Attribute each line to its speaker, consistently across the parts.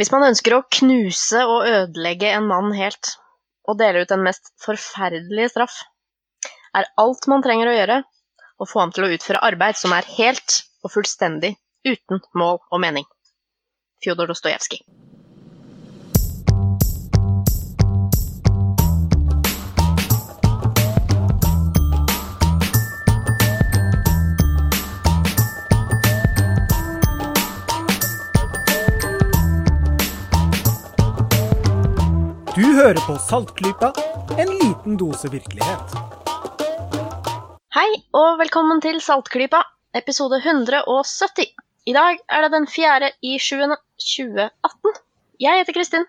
Speaker 1: Hvis man ønsker å knuse og ødelegge en mann helt, og dele ut den mest forferdelige straff, er alt man trenger å gjøre, å få ham til å utføre arbeid som er helt og fullstendig uten mål og mening. Fjodor Dostojevskij.
Speaker 2: Hører på Saltklypa, en liten dose virkelighet.
Speaker 1: Hei og velkommen til Saltklypa, episode 170. I dag er det den fjerde i 7. 2018. Jeg heter Kristin,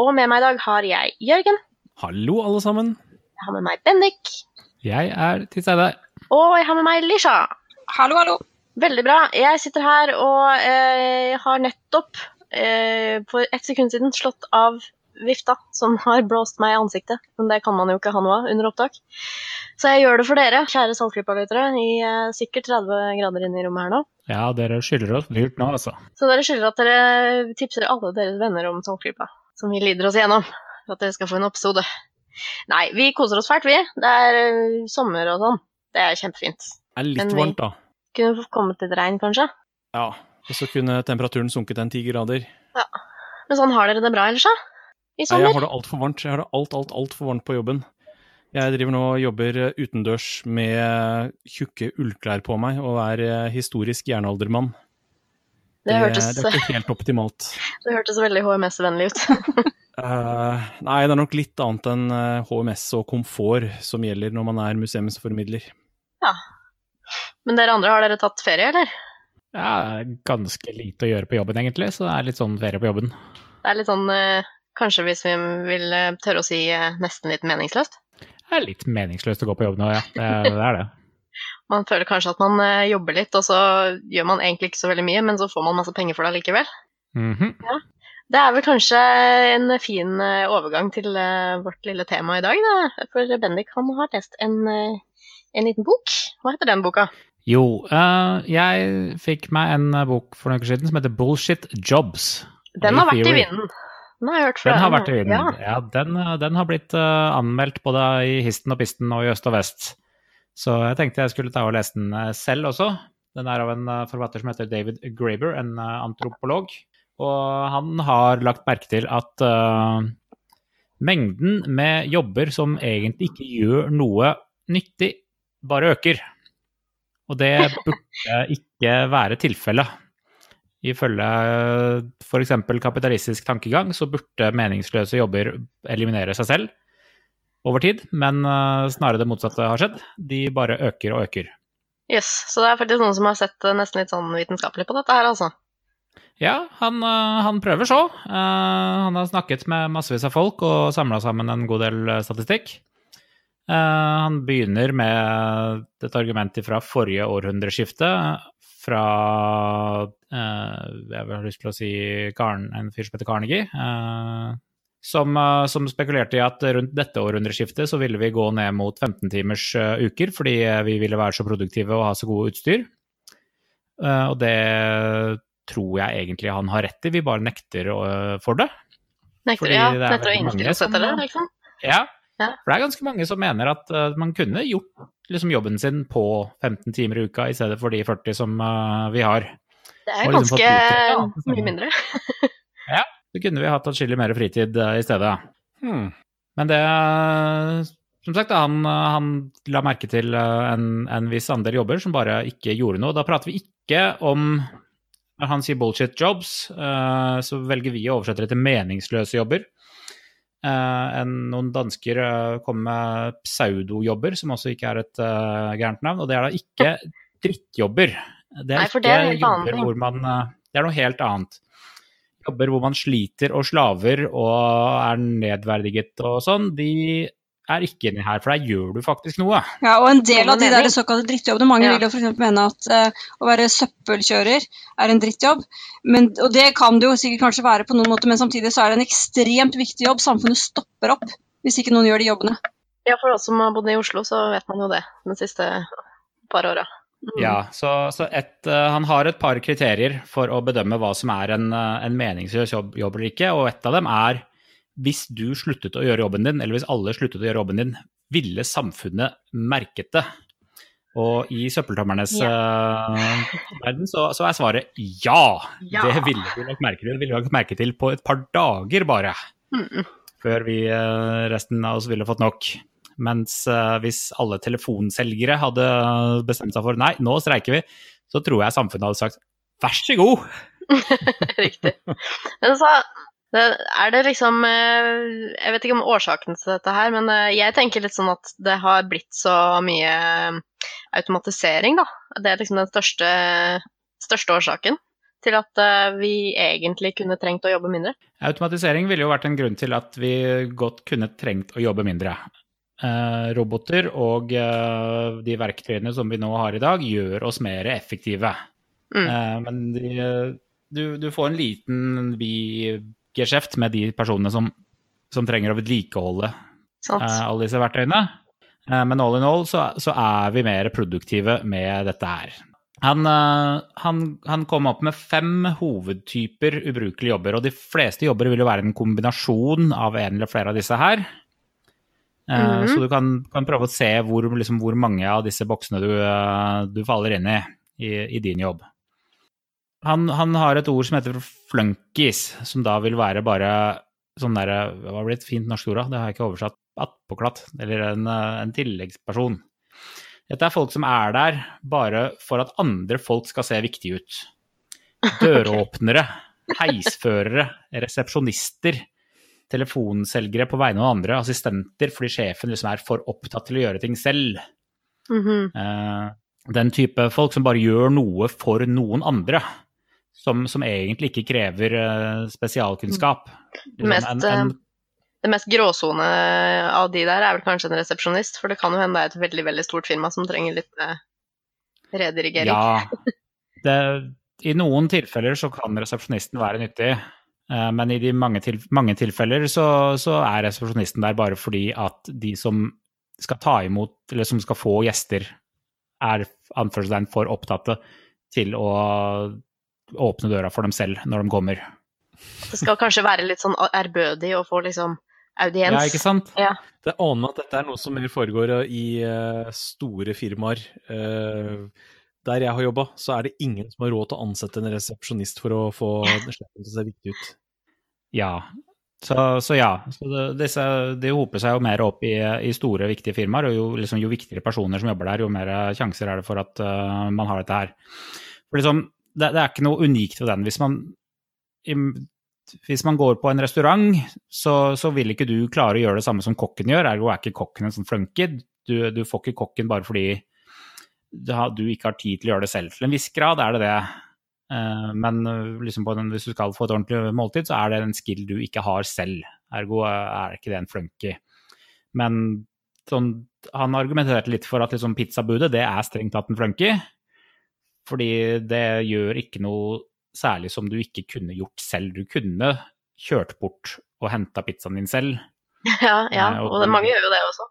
Speaker 1: og med meg i dag har jeg Jørgen.
Speaker 3: Hallo, alle sammen.
Speaker 1: Jeg har med meg Bendik.
Speaker 3: Jeg er til stede.
Speaker 1: Og jeg har med meg Lisha.
Speaker 4: Hallo, hallo.
Speaker 1: Veldig bra. Jeg sitter her og eh, har nettopp eh, for ett sekund siden slått av vifta som har blåst meg i ansiktet. Men det kan man jo ikke ha noe av under opptak. Så jeg gjør det for dere, kjære Saltklypa-lyttere, i eh, sikkert 30 grader inne i rommet her nå.
Speaker 3: Ja, dere skylder oss dyrt nå, altså.
Speaker 1: Så dere skylder at dere tipser alle deres venner om Saltklypa, som vi lider oss igjennom, for at dere skal få en episode. Nei, vi koser oss fælt, vi. Det er eh, sommer og sånn. Det er kjempefint.
Speaker 3: Det er litt
Speaker 1: Men vi-
Speaker 3: varmt, da.
Speaker 1: Kunne kommet litt regn, kanskje.
Speaker 3: Ja. Og så kunne temperaturen sunket en ti grader. Ja.
Speaker 1: Men sånn har dere det bra ellers, da? I
Speaker 3: Nei, jeg har det altfor varmt. Jeg har det alt, alt, altfor varmt på jobben. Jeg driver nå og jobber eh, utendørs med tjukke ullklær på meg og er eh, historisk jernaldermann.
Speaker 1: det, hørtes,
Speaker 3: det er ikke helt optimalt.
Speaker 1: det hørtes veldig HMS-vennlig ut.
Speaker 3: uh, nei, det er nok litt annet enn eh, HMS og komfort som gjelder når man er museumsformidler.
Speaker 1: Men dere andre, har dere tatt ferie, eller?
Speaker 5: Ja, det ganske lite å gjøre på jobben, egentlig, så det er litt sånn ferie på jobben.
Speaker 1: Det er litt sånn eh, Kanskje hvis vi vil eh, tørre å si eh, nesten litt meningsløst.
Speaker 5: Det er litt meningsløst å gå på jobb nå, ja. Det, er- det.
Speaker 1: Man føler kanskje at man eh, jobber litt, og så gjør man egentlig ikke så veldig mye, men så får man masse penger for det likevel.
Speaker 5: ja.
Speaker 1: Det er vel kanskje en fin overgang til vårt lille tema i dag, da. For Bendik han har lest en, en liten bok. Hva heter den boka?
Speaker 5: Jo, uh, jeg fikk meg en bok for noen uker siden som heter Bullshit Jobs.
Speaker 1: Den har vært i vinden. Den har jeg hørt fra
Speaker 5: Den har vært i vinden.
Speaker 1: Ja.
Speaker 5: Ja, den, eh, den har blitt uh, anmeldt både i histen og pisten og i øst og vest. Så jeg tenkte jeg skulle ta og lese den eh, selv også. Den er av en forfatter som heter David Graeber, en antropolog. Og han har lagt merke til at uh, mengden med jobber som egentlig ikke gjør noe nyttig, bare øker. Og det burde ikke være tilfellet. Ifølge f.eks. kapitalistisk tankegang så burde meningsløse jobber eliminere seg selv over tid, men eh, snarere det motsatte har skjedd. De bare øker og øker.
Speaker 1: Yes, så det er faktisk noen som har sett eh, nesten litt sånn vitenskapelig på dette her, altså.
Speaker 5: Ja, han, eh, han prøver så. Han har snakket med massevis av folk og samla sammen en god del statistikk. Han begynner med et argument fra forrige århundreskifte, fra eh, Jeg har lyst til å si Karn, en fyr som heter Carnegie. eh, Som, eh, som spekulerte i at rundt dette århundreskiftet så ville vi gå ned mot 15 timers eh, uker fordi vi ville være så produktive og ha så gode utstyr. Og det tror jeg egentlig han har rett i, vi bare nekter for det.
Speaker 1: Nekter,
Speaker 5: Fordi
Speaker 1: ja,
Speaker 5: det er
Speaker 1: nekter å innstille seg til det, liksom.
Speaker 5: Ja,
Speaker 1: Ja.
Speaker 5: for det er ganske mange som mener at uh, man kunne gjort liksom, jobben sin på 15 timer i uka i stedet for de 40 som uh, vi har.
Speaker 1: Det er
Speaker 5: liksom
Speaker 1: ganske
Speaker 5: ja,
Speaker 1: mye mindre.
Speaker 5: ja, Så kunne vi hatt atskillig mer fritid uh, i stedet.
Speaker 3: Hmm.
Speaker 5: Men det Som sagt, han, han la merke til en, en viss andel jobber som bare ikke gjorde noe. Da prater vi ikke om Når han sier bullshit jobs, så velger vi å oversette det til meningsløse jobber. Eh, en, noen dansker eh, kom med pseudojobber, som også ikke er et eh, gærent navn. Og det er da ikke drittjobber. Det er
Speaker 1: Nei, det er ikke
Speaker 5: jobber hvor man Det er noe helt annet. Jobber hvor man sliter og slaver og er nedverdiget og sånn, de er ikke inni her, for der gjør du faktisk noe.
Speaker 4: Ja, og en del av de der såkalte drittjobbene, mange
Speaker 1: Ja.
Speaker 4: vil jo f.eks. mene at uh, å være søppelkjører er en drittjobb. Men, og det kan det jo sikkert kanskje være på noen måte, men samtidig så er det en ekstremt viktig jobb. Samfunnet stopper opp hvis ikke noen gjør de jobbene.
Speaker 1: Ja, for oss som har bodd i Oslo, så vet man jo det de siste par åra.
Speaker 5: Ja, så, så et, uh, han har et par kriterier for å bedømme hva som er en, eh, en meningsløs jobb, jobb eller ikke, og et av dem er hvis du sluttet å gjøre jobben din, eller hvis alle sluttet å gjøre jobben din, ville samfunnet merket det? Og i søppeltømmernes eh, verden så, så er svaret ja.
Speaker 1: Ja.
Speaker 5: Det ville vi nok merke til. Det ville vi nok merke til på et par dager bare,
Speaker 1: Mm.
Speaker 5: før vi eh, resten av oss ville fått nok. Mens eh, hvis alle telefonselgere hadde bestemt seg for nei, nå streiker vi, så tror jeg samfunnet hadde sagt vær så god.
Speaker 1: Riktig. Men så det- er det liksom eh, Jeg vet ikke om årsaken til dette her, men eh, jeg tenker litt sånn at det har blitt så mye eh, automatisering, da. Det er liksom den største, største årsaken til at vi egentlig kunne trengt å jobbe mindre.
Speaker 5: Automatisering ville jo vært en grunn til at vi godt kunne trengt å jobbe mindre. Roboter og de verktøyene som vi nå har i dag, gjør oss mer effektive.
Speaker 1: Mm.
Speaker 5: Men de, du, du får en liten bigeskjeft med de personene som, som trenger å vedlikeholde eh, alle disse verktøyene. Eh, men all in all så, så er vi mer produktive med dette her. Han, eh, han, han kom opp med fem hovedtyper ubrukelige jobber, og de fleste jobber vil jo være en kombinasjon av en eller flere av disse her. Mm
Speaker 1: -hmm.
Speaker 5: Så du kan, kan prøve å se hvor, liksom, hvor mange av disse boksene du, du faller inn i, i i din jobb. Han, han har et ord som heter flunkies, som da vil være bare sånn derre Hva blir et fint norsk ord, da? Det har jeg ikke oversatt. Attpåklatt. Eller en, eh, en tilleggsperson. Dette er folk som er der bare for at andre folk skal se viktige ut. Døråpnere, heisførere, resepsjonister, telefonselgere på vegne av andre, assistenter fordi sjefen liksom er for opptatt til å gjøre ting selv.
Speaker 1: Mhm.
Speaker 5: Eh, den type folk som bare gjør noe for noen andre. Som, som egentlig ikke krever eh, spesialkunnskap. Det
Speaker 1: Mest,
Speaker 5: en, en,
Speaker 1: Det mest gråsone av de der er vel kanskje en resepsjonist, for det kan jo hende det er et veldig veldig stort firma som trenger litt eh, redirigering.
Speaker 5: ja, det, I noen tilfeller så kan resepsjonisten være nyttig. eh, Men i de mange, til, mange tilfeller så, så er resepsjonisten der bare fordi at de som skal ta imot, eller som skal få gjester, er anførselstegn for opptatte til å åpne døra for dem selv når de kommer.
Speaker 1: Det skal kanskje være litt sånn ærbødig å få liksom audiens.
Speaker 5: Ja, ikke sant?
Speaker 3: Det aner meg at dette er noe som mer foregår i eh, store firmaer. Eh, der jeg har jobba, så er det ingen som har råd til å ansette en resepsjonist for å få sjefen til å se viktig ut.
Speaker 5: Ja. Så, så ja. Så det, disse, de hoper seg jo mer opp i, i store, viktige firmaer. Og jo, liksom, jo viktigere personer som jobber der, jo mer sjanser er det for at uh, man har dette her. For liksom, det, det, er ikke noe unikt ved den. Hvis man, hvis man går på en restaurant, så, så, vil ikke du klare å gjøre det samme som kokken gjør. Ergo er ikke kokken en sånn flunky. Du, du får ikke kokken bare fordi du, du ikke har tid til å gjøre det selv. Til en viss grad er det det. Men liksom den, hvis du skal få et ordentlig måltid, så er det en skill du ikke har selv. Ergo er ikke det en flunky. Men sånn, han argumenterte litt for at liksom pizzabudet det er strengt tatt en flunky. Fordi det gjør ikke noe særlig som du ikke kunne gjort selv. Du kunne kjørt bort og henta pizzaen din selv.
Speaker 1: Ja, ja. og og mange gjør jo det også.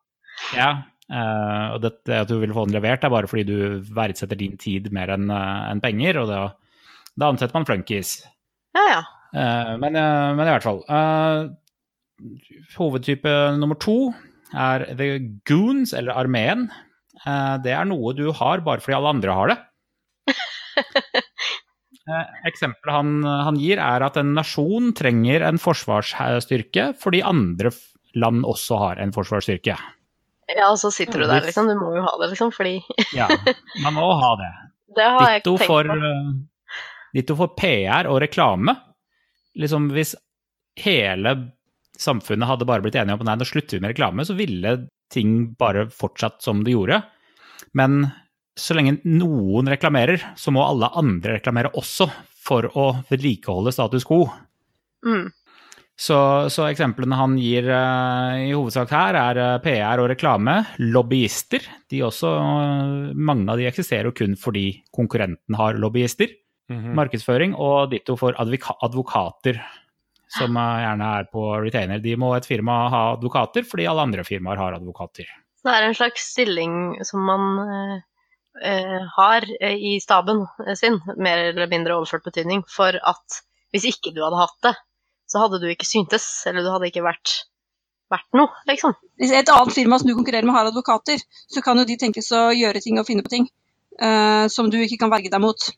Speaker 5: Ja, Uh, og det, at du vil få den levert, er bare fordi du verdsetter din tid mer enn uh, en penger, og da, da ansetter man flunkies.
Speaker 1: Ja, ja.
Speaker 5: Men, men, i hvert fall. hovedtype nummer to er the goons, eller armeen. det er noe du har bare fordi alle andre har det. Eksempelet han, han gir, er at en nasjon trenger en forsvarsstyrke fordi andre land også har en forsvarsstyrke.
Speaker 1: Ja, og så sitter du der, liksom. Du må jo ha det, liksom, fordi
Speaker 5: Ja, man må ha det.
Speaker 1: Det har jeg
Speaker 5: Ditto
Speaker 1: tenkt
Speaker 5: for,
Speaker 1: på.
Speaker 5: uh, ditto for PR og reklame. Liksom hvis hele samfunnet hadde bare blitt enige om nei, nå slutter vi med reklame, så ville ting bare fortsatt som det gjorde. Men så lenge noen reklamerer, så må alle andre reklamere også for å vedlikeholde status quo.
Speaker 1: Mm.
Speaker 5: Så, så, eksemplene han gir uh, i hovedsak her, er uh, PR og reklame. Lobbyister. De også, uh, mange av de eksisterer jo kun fordi konkurrenten har lobbyister.
Speaker 3: Mhm.
Speaker 5: Markedsføring og ditto for advokater, som gjerne er på retainer. De må et firma ha advokater fordi alle andre firmaer har advokater.
Speaker 1: Så det er en slags stilling som man eh, har eh, i staben sin, mer eller mindre overført betydning, for at hvis ikke du hadde hatt det, så hadde du ikke syntes, eller du hadde ikke vært, vært noe, liksom.
Speaker 4: Hvis et annet firma som du konkurrerer med har advokater, så kan jo de tenkes å gjøre ting og finne på ting eh, som du ikke kan verge deg mot.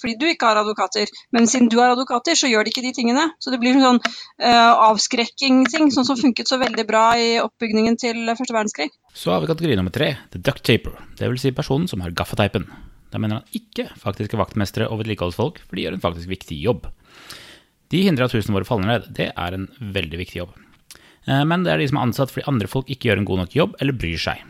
Speaker 4: Fordi du ikke har advokater. Men siden du har advokater, så gjør de ikke de tingene. Så det blir en sånn uh, avskrekking-ting, sånn som funket så veldig bra i oppbygningen til første verdenskrig.
Speaker 5: Så har vi kategori nummer tre, the. Det vil si personen som har gaffateipen. Da mener han ikke faktiske vaktmestere og vedlikeholdsfolk, for de gjør en faktisk viktig jobb. De hindrer at husene våre faller ned. Det er en veldig viktig jobb. Eh, Men det er de som er ansatt fordi andre folk ikke gjør en god nok jobb eller bryr seg.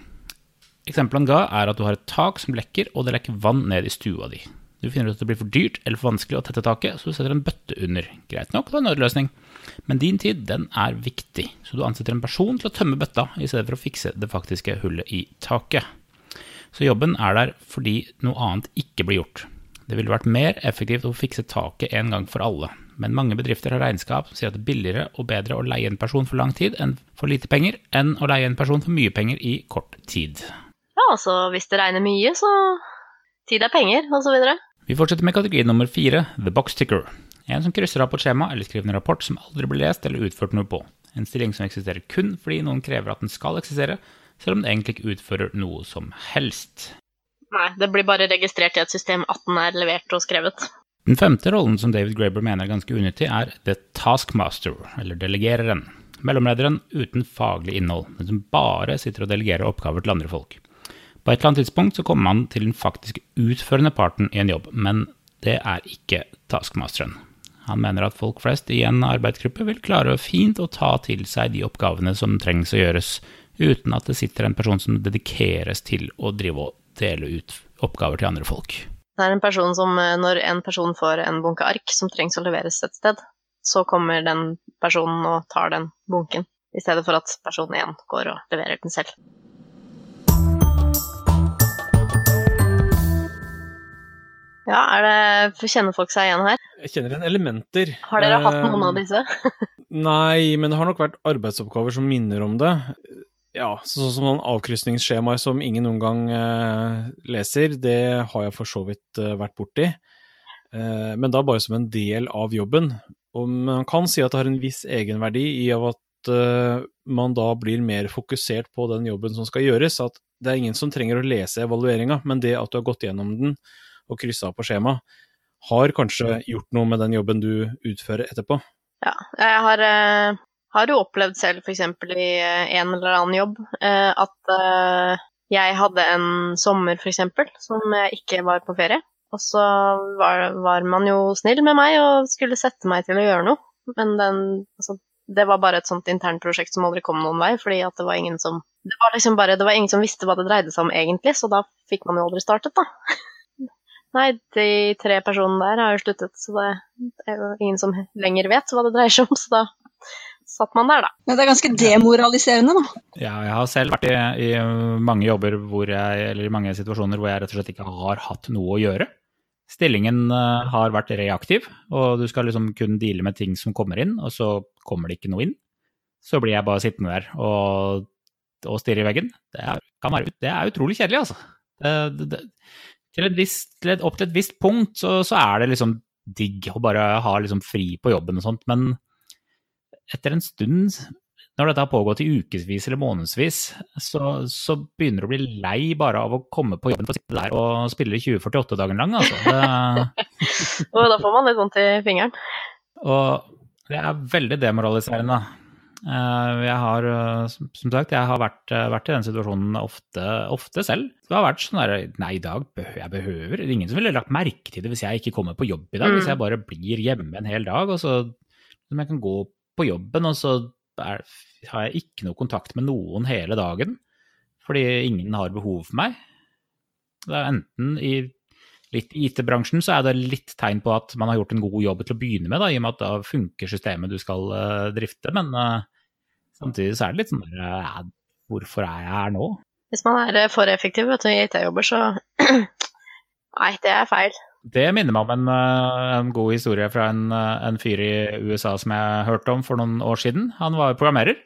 Speaker 5: Eksempelet han ga, er at du har et tak som lekker, og det lekker vann ned i stua di. Du finner ut at det blir for dyrt eller for vanskelig å tette taket, så du setter en bøtte under. Greit nok, det er en nødløsning. Men din tid, den er viktig, så du ansetter en person til å tømme bøtta, i stedet for å fikse det faktiske hullet i taket. Så jobben er der fordi noe annet ikke blir gjort. Det ville vært mer effektivt å fikse taket en gang for alle, men mange bedrifter har regnskap som sier at det er billigere og bedre å leie en person for lang tid enn for lite penger, enn å leie en person for mye penger i kort tid.
Speaker 1: Ja, altså hvis det regner mye, så tid er penger, og så videre.
Speaker 5: Vi fortsetter med kategori nummer fire, the box ticker. En som krysser av på et skjema eller skriver en rapport som aldri blir lest eller utført noe på. En stilling som eksisterer kun fordi noen krever at den skal eksistere, selv om den egentlig ikke utfører noe som helst.
Speaker 1: Nei, det blir bare registrert i et system at den er levert og skrevet.
Speaker 5: Den femte rollen som David Graeber mener er ganske unyttig, er the taskmaster, eller delegereren. Mellomlederen uten faglig innhold, men som bare sitter og delegerer oppgaver til andre folk. På et eller annet tidspunkt så kommer man til den faktisk utførende parten i en jobb, men det er ikke taskmasteren. Han mener at folk flest i en arbeidsgruppe vil klare fint å ta til seg de oppgavene som trengs å gjøres, uten at det sitter en person som dedikeres til å drive og dele ut oppgaver til andre folk.
Speaker 1: Det er en person som, eh, når en person får en bunke ark som trengs å leveres et sted, så kommer den personen og tar den bunken, i stedet for at person én går og leverer den selv. Ja, er det, kjenner folk seg igjen her?
Speaker 3: Jeg kjenner igjen elementer.
Speaker 1: Har dere hatt noen av
Speaker 3: Eh,
Speaker 1: disse?
Speaker 3: Nei, men det har nok vært arbeidsoppgaver som minner om det. Ja, sånn som noen avkrysningsskjemaer som ingen noen gang eh, leser, det har jeg for så vidt eh, vært borti. Eh, men da bare som en del av jobben. Og man kan si at det har en viss egenverdi i av at eh, man da blir mer fokusert på den jobben som skal gjøres. At det er ingen som trenger å lese evalueringa, men det at du har gått gjennom den og kryssa av på skjema, har kanskje gjort noe med den jobben du utfører etterpå.
Speaker 1: Ja, jeg har, eh, har jo opplevd selv f.eks. i eh, en eller annen jobb eh, at jeg hadde en sommer f.eks. som jeg ikke var på ferie. Og så var, var man jo snill med meg og skulle sette meg til å gjøre noe. Men den, altså, det var bare et sånt internprosjekt som aldri kom noen vei, fordi at det var ingen som det var liksom bare, det var ingen som visste hva det dreide seg om egentlig, så da fikk man jo aldri startet, da. Nei, de tre personene der har jo sluttet, så det er jo ingen som lenger vet hva det dreier seg om, så da satt man der, da.
Speaker 4: Men det er ganske demoraliserende, da.
Speaker 5: Ja, jeg har selv vært i, i mange jobber hvor jeg, eller i mange situasjoner hvor jeg rett og slett ikke har hatt noe å gjøre. Stillingen eh, har vært reaktiv, og du skal liksom kun deale med ting som kommer inn, og så kommer det ikke noe inn. Så blir jeg bare sittende der og, og stirre i veggen. Det er, være, det er utrolig kjedelig, altså. Det, det, det, til et visst, til et, opp til et visst punkt så, så er det liksom digg å bare ha liksom fri på jobben og sånt, men etter en stund, når dette har pågått i ukevis eller månedsvis, så, så begynner du å bli lei bare av å komme på jobben for å sitte der og spille 2048 dagen lang, altså. Det,
Speaker 1: Og da får man litt vondt i fingeren.
Speaker 5: og det er veldig demoraliserende. Eh, Jeg har, eh, som sagt, jeg har vært, eh, vært i den situasjonen ofte, ofte selv. Det har vært sånn der Nei, i dag behøver jeg behøver er ingen som ville lagt merke til det hvis jeg ikke kommer på jobb i dag. Hvis
Speaker 1: Mm.
Speaker 5: jeg bare blir hjemme en hel dag, og så som jeg kan gå på jobben, og så er, har jeg ikke noe kontakt med noen hele dagen. Fordi ingen har behov for meg. Det er enten i litt i IT-bransjen så er det litt tegn på at man har gjort en god jobb til å begynne med, da, i og med at da funker systemet du skal uh, drifte. Men uh, samtidig så er det litt sånn eh, Hvorfor er jeg her nå?
Speaker 1: Hvis man er for effektiv vet du, i IT-jobber, så Nei, det er feil.
Speaker 5: Det minner meg om en, en god historie fra en, en fyr i USA som jeg hørte om for noen år siden. Han var programmerer,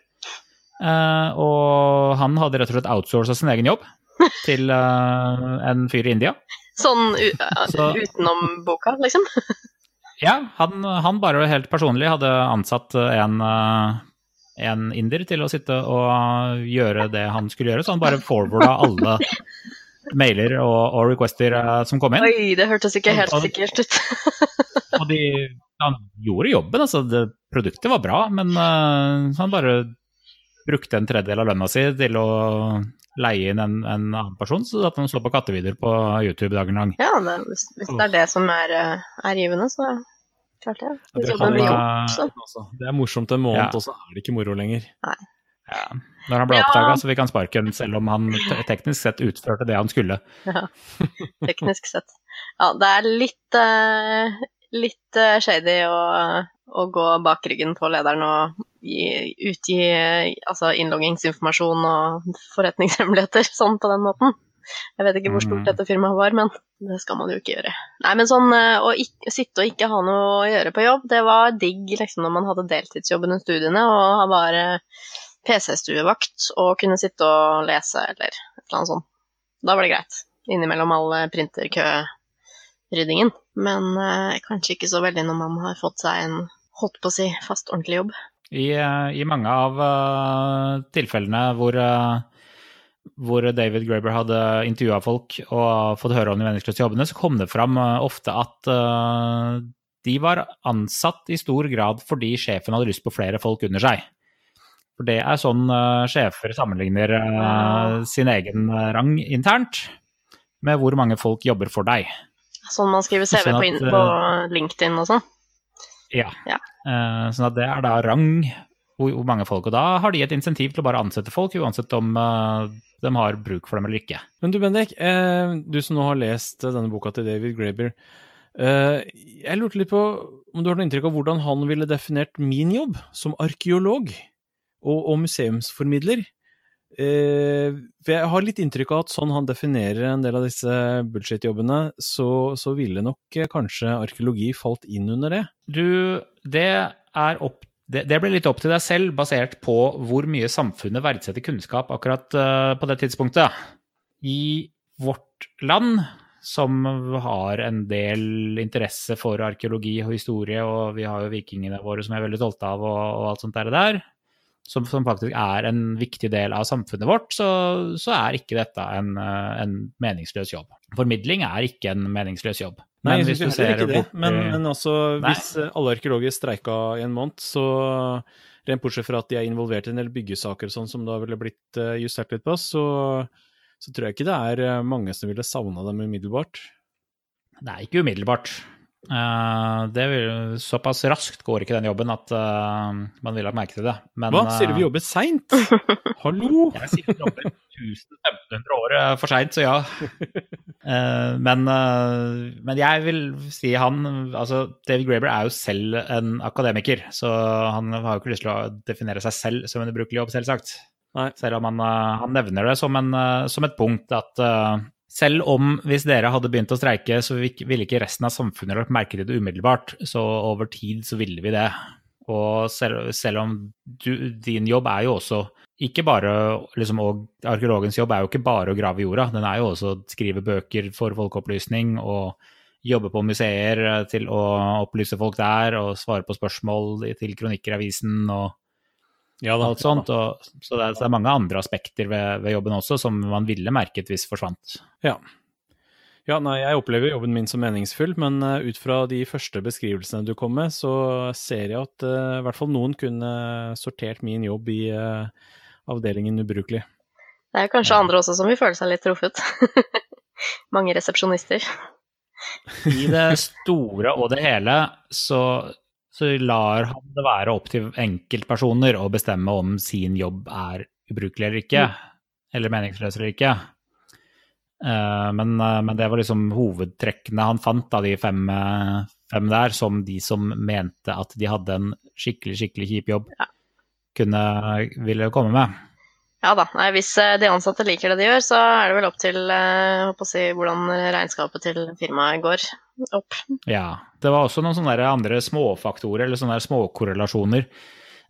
Speaker 5: og han hadde rett og slett outsourca sin egen jobb. til en fyr i India.
Speaker 1: Sånn
Speaker 5: Så-
Speaker 1: utenom boka, liksom?
Speaker 5: Ja, han, han bare helt personlig hadde ansatt en, eh, en inder til å sitte og gjøre det han skulle gjøre, så han bare forwarda alle mailer og, og requester eh, som kom inn.
Speaker 1: Oi, det hørtes ikke helt
Speaker 5: og-
Speaker 1: sikkert ut.
Speaker 5: Og de, han gjorde jobben, altså det, produktet var bra, men uh, han bare brukte en tredjedel av lønna si til å leie inn en, en annen person, så at han så på kattevideoer på YouTube dagen lang.
Speaker 1: Ja, det, hvis, hvis det er det som er, eh, er givende, så klart det.
Speaker 3: Det,
Speaker 1: Hvis
Speaker 3: kan altså. det er morsomt en måned,
Speaker 5: Ja.
Speaker 3: og så er det ikke moro lenger.
Speaker 5: Ja. Når han ble
Speaker 1: Ja.
Speaker 5: oppdaga, så fikk han sparken, selv om han teknisk sett utførte det han skulle.
Speaker 1: teknisk sett. Ja, det er litt, eh, litt eh, shady å, å gå bak ryggen på lederen og gi, utgi altså innloggingsinformasjon og forretningshemmeligheter sånn på den måten. Jeg vet ikke hvor stort
Speaker 5: Mhm.
Speaker 1: dette firmaet var, men det skal man jo ikke gjøre. Nei, men sånn eh, å ikke, sitte og ikke ha noe å gjøre på jobb, det var digg liksom når man hadde deltidsjobb under studiene og var PC-stuevakt og kunne sitte og lese eller et eller annet sånt. Da var det greit. Innimellom all eh, printerkøryddingen. Men eh, kanskje ikke så veldig når man har fått seg en holdt på å si fast, ordentlig jobb.
Speaker 5: I, eh, i mange av uh, tilfellene hvor, uh, hvor David Graber hadde intervjua folk og fått høre om de meningsløse jobbene, så kom det fram ofte at de var ansatt i stor grad fordi sjefen hadde lyst på flere folk under seg. For det er sånn uh, sjefer sammenligner uh, sin egen rang internt med hvor mange folk jobber for deg.
Speaker 1: Sånn man skriver CV
Speaker 5: Sånn
Speaker 1: på,
Speaker 5: at,
Speaker 1: på, på LinkedIn og sånn.
Speaker 5: Ja.
Speaker 1: Ja.
Speaker 5: Uh, sånn at det er da rang hvor, hvor mange folk. Og da har de et insentiv til å bare ansette folk, uansett om uh, de har bruk for dem eller ikke.
Speaker 3: Men du Bendik, uh, du som nå har lest denne boka til David Graeber. Eh, jeg lurte litt på om du har noe inntrykk av hvordan han ville definert min jobb som arkeolog og, og museumsformidler. Eh, for jeg har litt inntrykk av at sånn han definerer en del av disse bullshit-jobbene, så, så ville nok eh, kanskje arkeologi falt inn under det.
Speaker 5: Du, det opp det, det blir litt opp til deg selv, basert på hvor mye samfunnet verdsetter kunnskap akkurat eh, på det tidspunktet. I vårt land, som har en del interesse for arkeologi og historie, og vi har jo vikingene våre som jeg er veldig stolte av, og, og alt sånt der, og der, som, som faktisk er en viktig del av samfunnet vårt, så, så er ikke dette en, eh, en meningsløs jobb. Formidling er ikke en meningsløs jobb.
Speaker 3: Nei,
Speaker 5: Men
Speaker 3: jeg
Speaker 5: hvis
Speaker 3: syns
Speaker 5: du
Speaker 3: heller
Speaker 5: ser
Speaker 3: ikke det.
Speaker 5: bort-
Speaker 3: Men, men
Speaker 5: også,
Speaker 3: hvis eh, alle arkeologer streika i en måned, så rent bortsett fra at de er involvert i en del byggesaker sånn som da ville blitt eh, justert litt på, så, så tror jeg ikke det er eh, mange som ville savna dem umiddelbart.
Speaker 5: Nei, ikke umiddelbart. Eh, det vil, såpass raskt går ikke den jobben at eh, man vil ha merke til det. Men,
Speaker 3: Hva? Sier du vi
Speaker 5: eh,
Speaker 3: jobber seint? Hallo?
Speaker 5: Jeg sier vi jobber 1500 år for seint, så ja. Eh, men, men jeg vil si han Altså, David Graeber er jo selv en akademiker, så han har jo ikke lyst til å definere seg selv som en ubrukelig jobb, selvsagt. Selv om han, han nevner det som, en, som et punkt at selv om hvis dere hadde begynt å streike, så ville ikke resten av samfunnet lagt merke til det umiddelbart. Så over tid så ville vi det. Og selv, selv om du, din jobb er jo også ikke bare liksom, Og arkeologens jobb er jo ikke bare å grave i jorda, den er jo også å skrive bøker for folkeopplysning og jobbe på museer til å opplyse folk der og svare på spørsmål til kronikker i avisen og
Speaker 3: Ja da.
Speaker 5: alt sånt. Og, så, det er, så det er mange andre aspekter ved, ved jobben også som man ville merket hvis forsvant.
Speaker 3: Ja. ja, nei, jeg opplever jobben min som meningsfull, men eh, ut fra de første beskrivelsene du kom med, så ser jeg at uh, i hvert fall noen kunne sortert min jobb i uh, avdelingen ubrukelig.
Speaker 1: Det er kanskje
Speaker 5: Ja.
Speaker 1: andre også som vil føle seg litt truffet. Mange resepsjonister.
Speaker 5: I det store og det hele så, så lar han det være opp til enkeltpersoner å bestemme om sin jobb er ubrukelig eller ikke, eller meningsløs eller ikke. Eh, Men, eh, men det var liksom hovedtrekkene han fant av de fem, eh, fem der, som de som mente at de hadde en skikkelig, skikkelig kjip jobb,
Speaker 1: Ja.
Speaker 5: kunne ville komme med.
Speaker 1: Ja da. Nei, hvis de ansatte liker det de gjør, så er det vel opp til si, hvordan regnskapet til firmaet går opp.
Speaker 5: Ja. Det var også noen sånne andre småfaktorer, eller sånne småkorrelasjoner.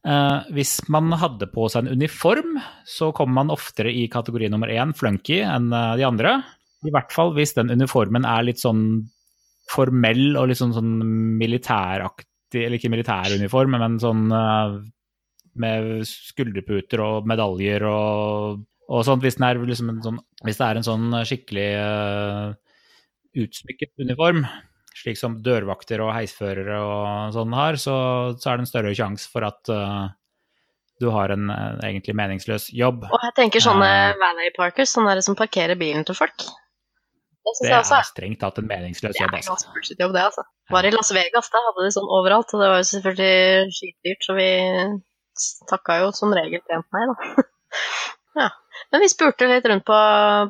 Speaker 5: Eh, hvis man hadde på seg en uniform, så kom man oftere i kategori nummer én, flunky, enn eh, de andre. I hvert fall hvis den uniformen er litt sånn formell og litt sånn, sånn militæraktig, eller ikke militæruniform, men sånn eh, med skulderputer og medaljer og, og sånt. Hvis, er liksom sånn, hvis det er en sånn skikkelig uh, utsmykket uniform, slik som dørvakter og heisførere og sånn har, så, så er det en større sjanse for at uh, du har en uh, egentlig meningsløs jobb.
Speaker 1: Og jeg tenker sånne
Speaker 5: uh,
Speaker 1: valet parkers, sånne som parkerer bilen til folk. Det
Speaker 5: Det
Speaker 1: også
Speaker 5: er strengt tatt en meningsløs jobb.
Speaker 1: det er
Speaker 5: en
Speaker 1: ganske bullshit-jobb, det, altså. Var i Las Vegas, da hadde de sånn overalt, og det var jo selvfølgelig skitdyrt, så vi takka jo som regel pent nei, da. ja. Men vi spurte litt rundt på,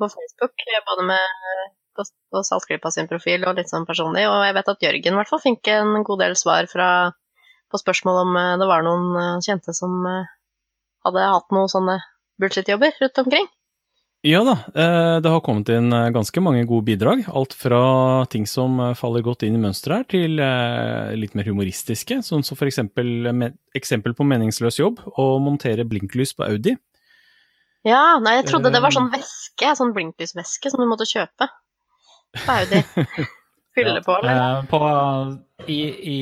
Speaker 1: på Facebook, både med på, på Saltklypa sin profil og litt sånn personlig, og jeg vet at Jørgen i hvert fall fikk en god del svar fra, på spørsmål om eh, det var noen eh, kjente som eh, hadde hatt noen sånne bullshit-jobber rundt omkring.
Speaker 3: Ja da, det har kommet inn ganske mange gode bidrag. Alt fra ting som faller godt inn i mønsteret her, til litt mer humoristiske, sånn som for eksempel eksempel på meningsløs jobb, å montere blinklys på Audi.
Speaker 1: Ja, nei, jeg trodde det var sånn væske, sånn blinklysvæske som du måtte kjøpe på Audi. Fylle på, eller?
Speaker 5: Eh, på, i, i,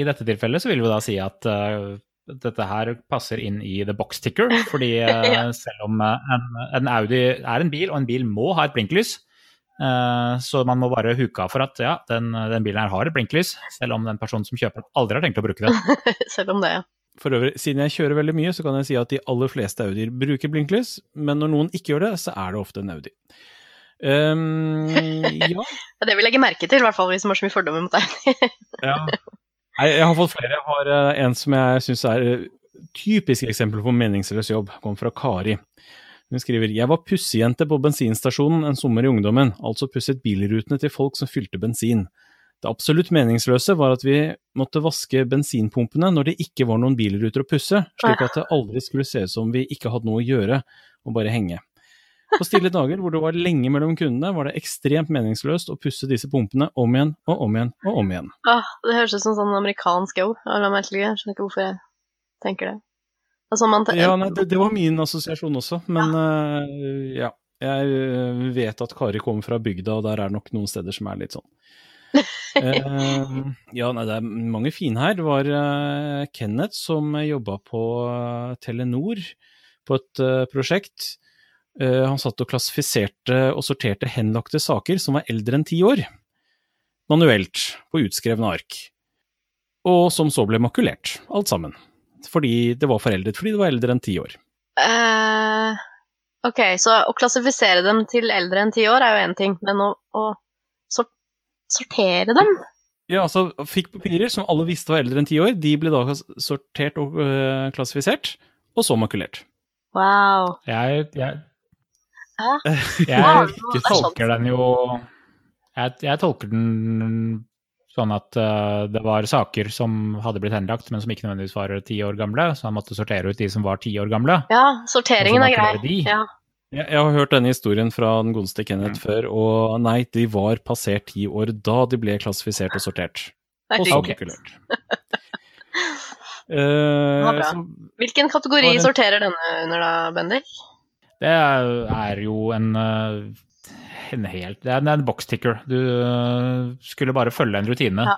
Speaker 5: I dette tilfellet så vil vi da si at uh, dette her passer inn i the box ticker, fordi uh,
Speaker 1: Ja.
Speaker 5: selv om en, en Audi er en bil, og en bil må ha et blinklys, eh, så man må bare huke av for at ja, den, den bilen her har et blinklys, selv om den personen som kjøper den aldri har tenkt å bruke det.
Speaker 1: Selv om det, ja.
Speaker 3: For øvrig, siden jeg kjører veldig mye, så kan jeg si at de aller fleste Audier bruker blinklys, men når noen ikke gjør det, så er det ofte en Audi. Ehm, ja,
Speaker 1: Det vil jeg legge merke til, i hvert fall hvis man har så mye fordommer mot deg.
Speaker 3: Ja. jeg, jeg har fått flere. Jeg har uh, en som jeg syns er eh, typisk eksempel på meningsløs jobb. Kom fra Kari. Hun skriver Jeg var pussejente på bensinstasjonen en sommer i ungdommen, altså pusset bilrutene til folk som fylte bensin. Det absolutt meningsløse var at vi måtte vaske bensinpumpene når det ikke var noen bilruter å pusse, slik at det aldri skulle se ut som vi ikke hadde noe å gjøre og bare henge. På stille dager hvor det var lenge mellom kundene, var det ekstremt meningsløst å pusse disse pumpene om igjen og om igjen og om igjen.
Speaker 1: Ah, det høres ut som sånn amerikansk jobb. av en eller til. Jeg skjønner ikke hvorfor jeg tenker det. Altså, man
Speaker 3: Ja, nei, det, det var min assosiasjon også, men eh, ja. Jeg eh, vet at Kari kommer fra bygda, og der er det nok noen steder som er litt sånn. uh, ja, nei, det er mange fine her. Det var uh, Kenneth som jobba på Telenor på et prosjekt. Eh, han satt og klassifiserte og sorterte henlagte saker som var eldre enn ti år. Manuelt, på utskrevne ark. Og som så ble makulert, alt sammen. Fordi det var foreldet fordi det var eldre enn ti år.
Speaker 1: Uh, ok, så å klassifisere dem til eldre enn ti år er jo én ting, men å, å sort sortere dem
Speaker 3: Ja, altså fikk papirer som alle visste var eldre enn ti år, de ble da sortert og øh, klassifisert, og så makulert.
Speaker 1: Wow.
Speaker 5: Jeg, jeg,
Speaker 1: Hæ?
Speaker 5: jeg
Speaker 1: er
Speaker 5: tolker den jo jeg, jeg tolker den sånn at uh, det var saker som hadde blitt henlagt, men som ikke nødvendigvis var ti år gamle, så han måtte sortere ut de som var ti år gamle.
Speaker 1: Ja, sorteringen er grei. Ja.
Speaker 3: Jeg, jeg har hørt denne historien fra den godeste Kenneth før, og nei, de var passert ti år da de ble klassifisert og sortert. Og så
Speaker 1: var
Speaker 3: Eh,
Speaker 1: Hvilken kategori sorterer denne under, da, Bendik?
Speaker 5: Det er, jo en, eh, en helt Det er en, en boxticker. Du eh, skulle bare følge en rutine
Speaker 1: Ja.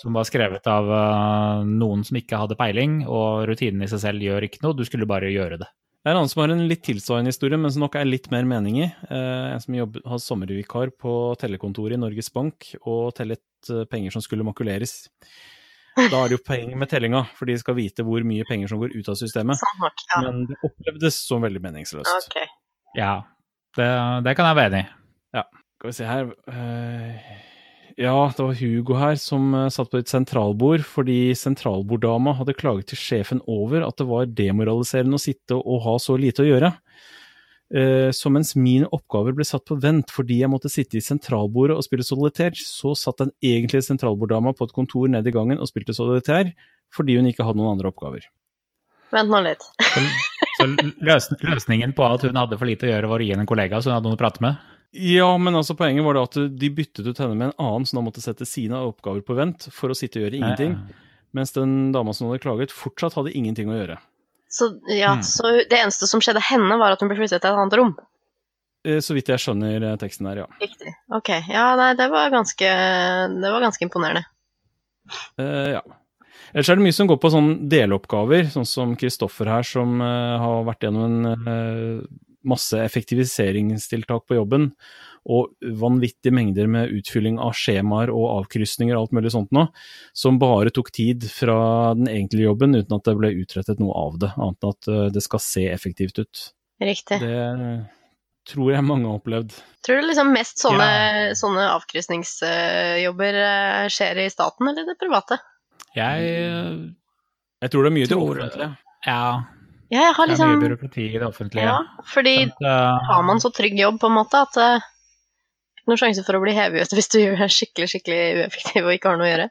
Speaker 5: som var skrevet av eh, noen som ikke hadde peiling, og rutinen i seg selv gjør ikke noe, du skulle bare gjøre det.
Speaker 3: Det er en annen som har en litt tilsvarende historie, men som nok er litt mer mening i. Eh, en som jobber, har sommervikar på tellekontoret i Norges Bank og tellet penger som skulle makuleres. Da er det jo poeng med tellinga, for de skal vite hvor mye penger som går ut av systemet.
Speaker 1: Sånn nok. Ja.
Speaker 3: Men det opplevdes som veldig meningsløst.
Speaker 1: Ok.
Speaker 5: Ja, det, det kan jeg være enig i.
Speaker 3: Skal vi se her eh, Ja, det var Hugo her som eh, satt på et sentralbord fordi sentralborddama hadde klaget til sjefen over at det var demoraliserende å sitte og ha så lite å gjøre. Eh, Så mens mine oppgaver ble satt på vent fordi jeg måtte sitte i sentralbordet og spille solitær, så satt den egentlige sentralborddama på et kontor nede i gangen og spilte solitær fordi hun ikke hadde noen andre oppgaver.
Speaker 1: Vent nå litt.
Speaker 5: Så, så løs, løsningen på at hun hadde for lite å gjøre, var å gi henne en kollega så hun hadde noen å prate med?
Speaker 3: Ja, men altså poenget var da at de byttet ut henne med en annen, som da måtte sette sine oppgaver på vent for å sitte og gjøre ingenting. Mens den dama som hadde klaget, fortsatt hadde ingenting å gjøre.
Speaker 1: Så, ja,
Speaker 5: Mm.
Speaker 1: så det eneste som skjedde henne, var at hun ble flyttet til et annet rom?
Speaker 3: Eh, Så vidt jeg skjønner eh, teksten her, ja.
Speaker 1: Riktig. Ok. Ja, nei, det var ganske, det var ganske imponerende.
Speaker 3: Uh, ja. Ellers er det mye som går på sånn deloppgaver, sånn som Kristoffer her, som uh, har vært gjennom en eh, masse effektiviseringstiltak på jobben, og vanvittige mengder med utfylling av skjemaer og avkrysninger og alt mulig sånt nå, som bare tok tid fra den egentlige jobben uten at det ble utrettet noe av det, annet enn at eh, det skal se effektivt ut.
Speaker 1: Riktig.
Speaker 3: Det tror jeg mange har opplevd.
Speaker 1: Tror du liksom mest sånne, sånne avkrysningsjobber eh, skjer i staten eller det private?
Speaker 5: Jeg
Speaker 3: Jeg tror det er mye til
Speaker 5: det
Speaker 3: offentlige.
Speaker 5: Ja,
Speaker 1: Ja, jeg har
Speaker 5: det er mye
Speaker 1: liksom
Speaker 5: byråkrati i det offentlige.
Speaker 1: Ja, fordi
Speaker 5: Sånn uh...
Speaker 1: har man så trygg jobb på en måte at uh, er noen sjanse for å bli hevet ut hvis du er skikkelig skikkelig ueffektiv og ikke har noe å gjøre.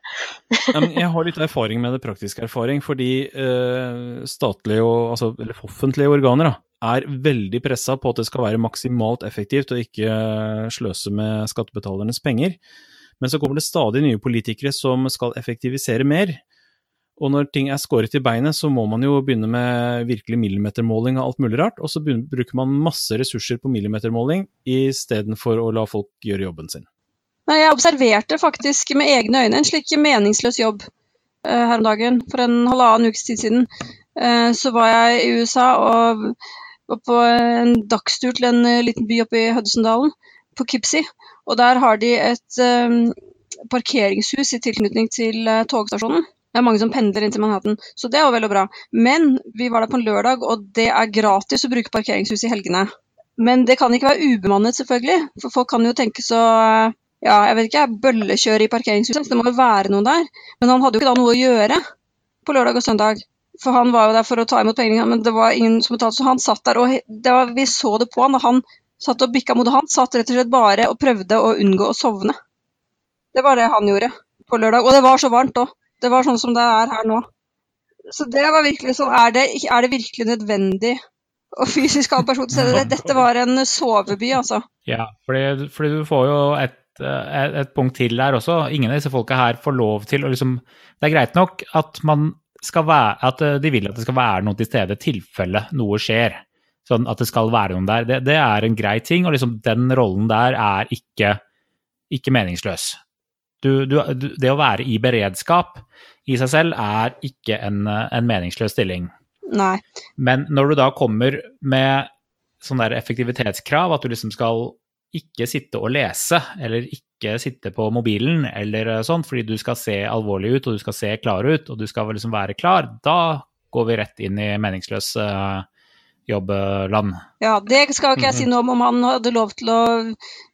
Speaker 3: Jeg har litt erfaring med det, praktisk erfaring, fordi uh, statlige og, altså, eller offentlige organer da, er veldig pressa på at det skal være maksimalt effektivt og ikke eh, sløse med skattebetalernes penger. Men så kommer det stadig nye politikere som skal effektivisere mer. Og når ting er skåret i beinet, så må man jo begynne med virkelig millimetermåling av alt mulig rart, og så bruker man masse ressurser på millimetermåling istedenfor å la folk gjøre jobben sin.
Speaker 4: Nei, jeg observerte faktisk med egne øyne en slik meningsløs jobb uh, her om dagen. For en halvannen ukes tid siden uh, så var jeg i USA og var på en dagstur til en uh, liten by oppe i Hudsondalen, på Kipsi. Og der har de et parkeringshus i tilknytning til togstasjonen. Det er mange som pendler inn til Manhattan, så det er jo vel og bra. Men vi var der på en lørdag, og det er gratis å bruke parkeringshus i helgene. Men det kan ikke være ubemannet, selvfølgelig. For folk kan jo tenke så ja, jeg vet ikke, bøllekjøre i parkeringshuset. så Det må jo være noen der. Men han hadde jo ikke da noe å gjøre på lørdag og søndag. For han var jo der for å ta imot pengene, men det var ingen som betalte. Så han satt der, og var, vi så det på han. Og han satt og bikka mot Han satt rett og slett bare og prøvde å unngå å sovne. Det var det han gjorde på lørdag. Og det var så varmt òg. Det var sånn som det er her nå. Så det var virkelig sånn Er det, er det virkelig nødvendig å fysisk ha en person til stede? Dette var en soveby, altså.
Speaker 5: Ja, fordi, fordi du får jo et, et, et punkt til der også. Ingen av disse folka her får lov til å liksom Det er greit nok at man skal være At eh, de vil at det skal være noen til stede i tilfelle noe skjer. Sånn at det skal være noen der. Det, det er en grei ting, og liksom den rollen der er ikke, ikke meningsløs. Du, du, det å være i beredskap i seg selv er ikke en, en meningsløs stilling.
Speaker 4: Nei.
Speaker 5: Men når du da kommer med sånn der effektivitetskrav, at du liksom skal ikke sitte og lese, eller ikke sitte på mobilen, eller sånn, fordi du skal se alvorlig ut, og du skal se klar ut, og du skal liksom være klar, da går vi rett inn i meningsløs eh, jobbland.
Speaker 4: Ja, det skal ikke jeg si noe om om han hadde lov til å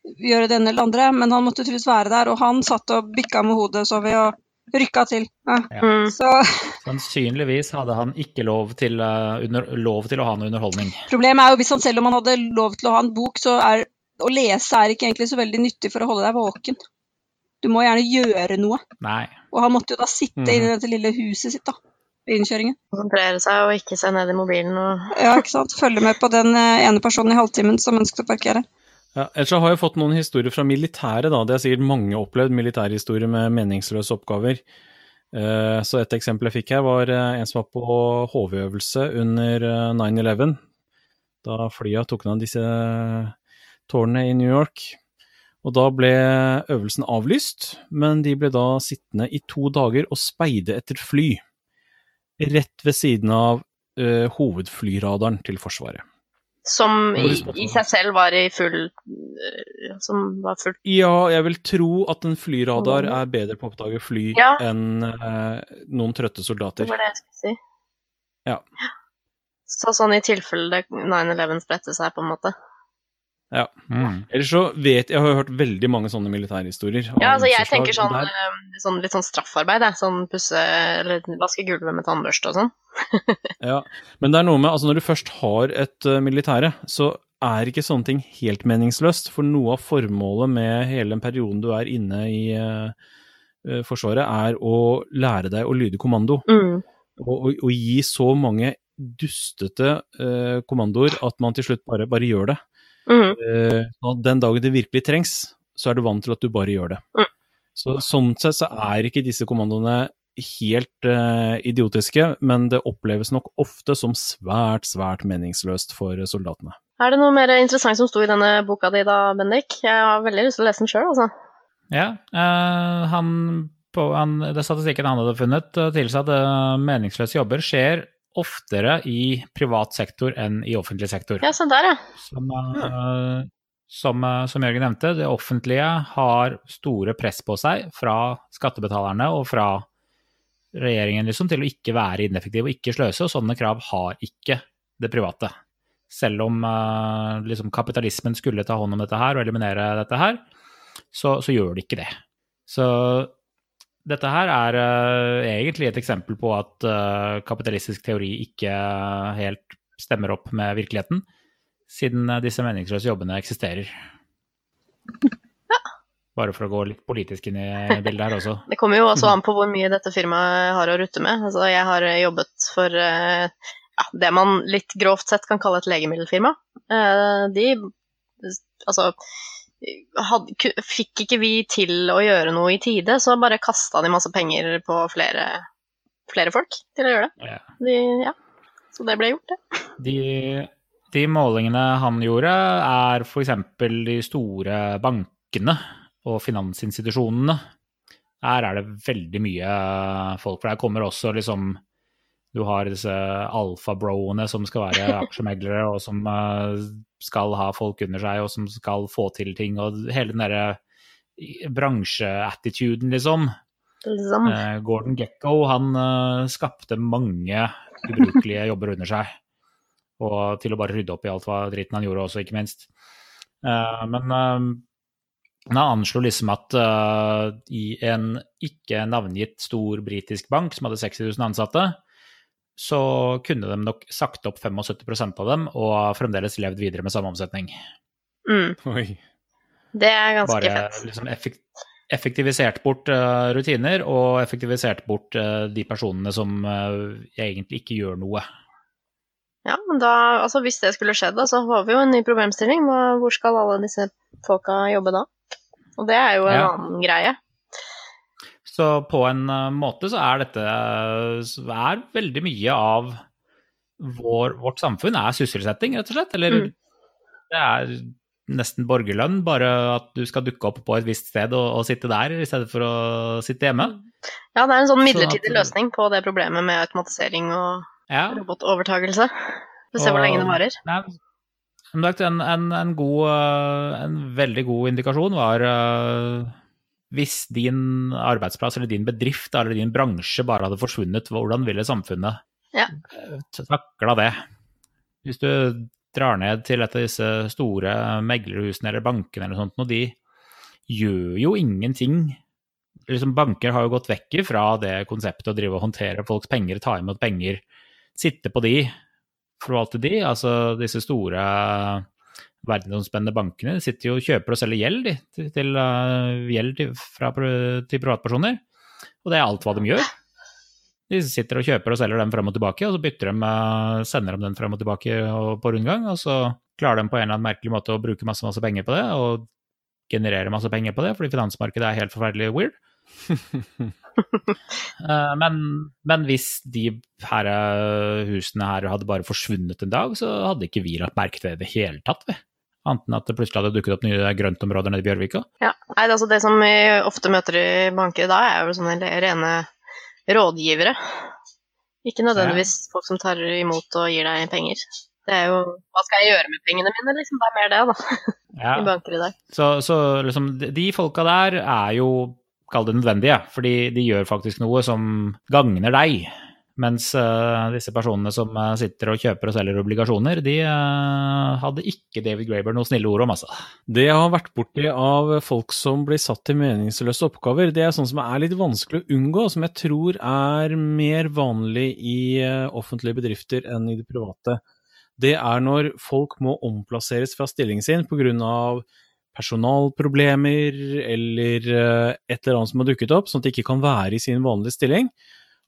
Speaker 4: gjøre det ene eller andre, men han måtte tydeligvis være der, og han satt og bikka med hodet, så vi, og rykka til. Ja.
Speaker 1: Mm.
Speaker 4: Så
Speaker 5: Sannsynligvis hadde han ikke lov til, eh, under, lov til å ha noe underholdning.
Speaker 4: problemet er jo hvis han selv om han hadde lov til å ha en bok, så er å lese er ikke egentlig så veldig nyttig for å holde deg våken. Du må gjerne gjøre noe.
Speaker 5: Nei.
Speaker 4: Og han måtte jo da sitte
Speaker 3: mm.
Speaker 4: inne i dette lille huset sitt, da. Ved innkjøringen.
Speaker 1: Konsentrere seg og ikke se ned i mobilen og
Speaker 4: Ja, ikke sant. Følge med på den eh, ene personen i halvtimen som ønsket å parkere.
Speaker 3: Ja, ellers så har jeg fått noen historier fra militæret, da. Det har sikkert mange opplevd, militærhistorier med meningsløse oppgaver. Eh, Så et eksempel jeg fikk her, var eh, en som var på HV-øvelse under eh, 9-11. Da flya tok ned disse tårnene i New York. Og da ble øvelsen avlyst, men de ble da sittende i to dager og speide etter fly. Rett ved siden av uh, hovedflyradaren til Forsvaret.
Speaker 1: Som i, i seg selv var i full øh, Som var fullt
Speaker 3: Ja, jeg vil tro at en flyradar er bedre på å oppdage fly
Speaker 1: Ja.
Speaker 3: enn eh, noen trøtte
Speaker 1: Det
Speaker 3: soldater.
Speaker 1: var det jeg skulle si.
Speaker 3: Ja.
Speaker 1: Så sånn i tilfelle 9-11 spredte seg, på en måte.
Speaker 5: Mm.
Speaker 3: Ellers så vet jeg har hørt veldig mange sånne militærhistorier.
Speaker 1: Ja, altså jeg tenker sånn, øh, sånn litt sånn straffarbeid, jeg. Sånn pusse eller vaske gulvet med tannbørste og sånn.
Speaker 3: Ja, men det er noe med altså når du først har et uh, militære, så er ikke sånne ting helt meningsløst. For noe av formålet med hele den perioden du er inne i uh, eh, Forsvaret, er å lære deg å lyde kommando.
Speaker 1: Mm.
Speaker 3: Og, og, og gi så mange dustete eh, kommandoer at man til slutt bare, bare gjør det.
Speaker 1: Mm.
Speaker 3: Uh, den dagen det virkelig trengs, så er du vant til at du bare gjør det.
Speaker 1: Mm.
Speaker 3: Så Sånn sett så er ikke disse kommandoene helt uh, idiotiske, men det oppleves nok ofte som svært, svært meningsløst for soldatene.
Speaker 1: Er det noe mer interessant som sto i denne boka di da, Bendik? Jeg har veldig lyst til å lese den sjøl, altså.
Speaker 5: Ja, uh, han, på, han, det statistikken han hadde funnet, uh, tilsa at uh, meningsløse jobber skjer oftere i privat sektor enn i offentlig sektor.
Speaker 1: Ja, sånn der, ja.
Speaker 5: Som, uh, som, uh, som Jørgen nevnte, det offentlige har store press på seg fra skattebetalerne og fra regjeringen liksom, til å ikke være ineffektiv og ikke sløse, og sånne krav har ikke det private. Selv om uh, liksom, kapitalismen skulle ta hånd om dette her og eliminere dette her, så, så gjør det ikke det. Så dette her er uh, egentlig et eksempel på at uh, kapitalistisk teori ikke helt stemmer opp med virkeligheten, siden uh, disse meningsløse jobbene eksisterer. Bare for å gå litt politisk inn i bildet her også.
Speaker 1: Det kommer jo også an på hvor mye dette firmaet har å rutte med. Altså, jeg har jobbet for ja, det man litt grovt sett kan kalle et legemiddelfirma. De Altså had, fikk ikke vi til å gjøre noe i tide, så bare kasta de masse penger på flere, flere folk til å gjøre det.
Speaker 5: Ja.
Speaker 1: De, ja. Så det ble gjort, det.
Speaker 5: De, de målingene han gjorde, er f.eks. de store bankene og finansinstitusjonene. Her er det veldig mye folk, for der kommer også liksom du har disse alfabroene som skal være aksjemeglere, og som uh, skal ha folk under seg, og som skal få til ting. Og hele den derre bransjeattituden, liksom.
Speaker 1: liksom.
Speaker 5: Uh, Gordon Gekko, han uh, skapte mange ubrukelige jobber under seg. Og til å bare rydde opp i alt hva dritten han gjorde også, ikke minst. men han anslo liksom at i en ikke navngitt stor britisk bank som hadde 60 000 ansatte, så kunne de nok sagt opp 75% av dem og fremdeles levd videre med samme omsetning.
Speaker 1: Mm.
Speaker 3: Oi.
Speaker 1: Det er ganske
Speaker 5: Bare
Speaker 1: fett.
Speaker 5: liksom effekt, effektivisert bort uh, rutiner og effektivisert bort uh, de personene som uh, egentlig ikke gjør noe.
Speaker 1: Ja, men da, altså Hvis det skulle skjedd, da, så har vi jo en ny problemstilling. Hvor skal alle disse folka jobbe da? Og det er jo en
Speaker 5: Ja.
Speaker 1: annen greie.
Speaker 5: Så på en uh, måte så er dette uh, er veldig mye av vår, vårt samfunn er sysselsetting, rett og slett. Eller
Speaker 1: Mm.
Speaker 5: det er nesten borgerlønn, bare at du skal dukke opp på et visst sted og, og sitte der i stedet for å sitte hjemme.
Speaker 1: Ja, det er en sånn
Speaker 5: midlertidig
Speaker 1: midlertidig
Speaker 5: at-
Speaker 1: løsning på det problemet med automatisering og
Speaker 5: Ja,
Speaker 1: robotovertagelse. Vi får se hvor lenge det varer.
Speaker 5: Nei, en, en, en, god, eh, en veldig god indikasjon var eh, hvis din arbeidsplass eller din bedrift eller din bransje bare hadde forsvunnet, hvordan ville samfunnet
Speaker 1: Ja.
Speaker 5: eh, takla det? Hvis du drar ned til et av disse store meglerhusene eller bankene eller sånt, og de gjør jo ingenting. Liksom banker har jo gått vekk fra det konseptet å drive og håndtere folks penger, ta imot penger, sitte på de, forvalte de. Altså disse store verdensomspennende bankene sitter jo og kjøper og selger gjeld, til, til uh, gjeld til, fra, til privatpersoner. Og det er alt hva de gjør. De sitter og kjøper og selger dem frem og tilbake, og så bytter de, sender de den frem og tilbake på rundgang, og så klarer de på en eller annen merkelig måte å bruke masse, masse penger på det, og generere masse penger på det, fordi finansmarkedet er helt forferdelig weird. Eh, men, men hvis de her eh, husene her hadde bare forsvunnet en dag, så hadde ikke vi lagt merke til det i det hele tatt. vi. Annet enn at det plutselig hadde dukket opp nye grøntområder nede i Bjørvika.
Speaker 1: Ja. Nei, altså det som vi ofte møter i banker da, er jo sånne rene rådgivere. Ikke nødvendigvis folk som tar imot og gir deg penger. Det er jo Hva skal jeg gjøre med pengene mine, liksom? Det er mer det, da,
Speaker 5: Ja.
Speaker 1: i banker i dag.
Speaker 5: Så, så liksom, de- de folka der er jo, kall det nødvendige, fordi de gjør faktisk noe som gagner deg. Mens uh, disse personene som eh, sitter og kjøper og selger obligasjoner, de uh, hadde ikke David Graeber noe snille ord om, altså.
Speaker 3: Det jeg har vært borti av folk som blir satt til meningsløse oppgaver, det er sånn som er litt vanskelig å unngå, som jeg tror er mer vanlig i uh, offentlige bedrifter enn i det private. Det er når folk må omplasseres fra stillingen sin pga. personalproblemer eller et eller annet som har dukket opp, sånn at de ikke kan være i sin vanlige stilling,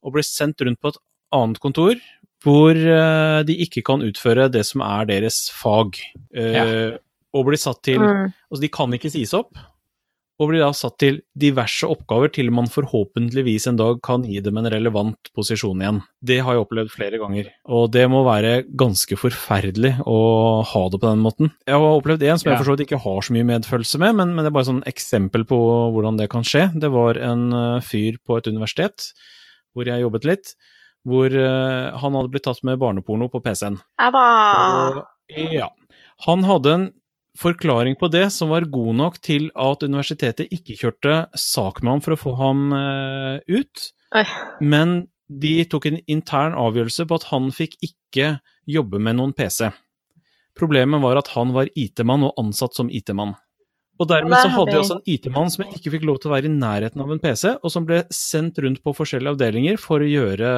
Speaker 3: og blir sendt rundt på et annet kontor hvor eh, de ikke kan utføre det som er deres fag. Eh,
Speaker 5: Ja.
Speaker 3: Og blir satt til
Speaker 1: Mm.
Speaker 3: Altså, de kan ikke sies opp. og blir da satt til diverse oppgaver til man forhåpentligvis en dag kan gi dem en relevant posisjon igjen. Det har jeg opplevd flere ganger, og det må være ganske forferdelig å ha det på den måten. Jeg har opplevd en som jeg for så vidt ikke har så mye medfølelse med, men, men det er bare sånn eksempel på hvordan det kan skje. Det var en eh, fyr på et universitet hvor jeg jobbet litt, hvor eh, han hadde blitt tatt med barneporno på PC-en. Og, ja. Han hadde en forklaring på det som var god nok til at universitetet ikke kjørte sak med ham for å få ham eh, ut, men de tok en intern avgjørelse på at han fikk ikke jobbe med noen PC. Problemet var at han var IT-mann og ansatt som IT-mann. Og dermed så hadde jeg også en IT-mann som ikke fikk lov til å være i nærheten av en PC, og som ble sendt rundt på forskjellige avdelinger for å gjøre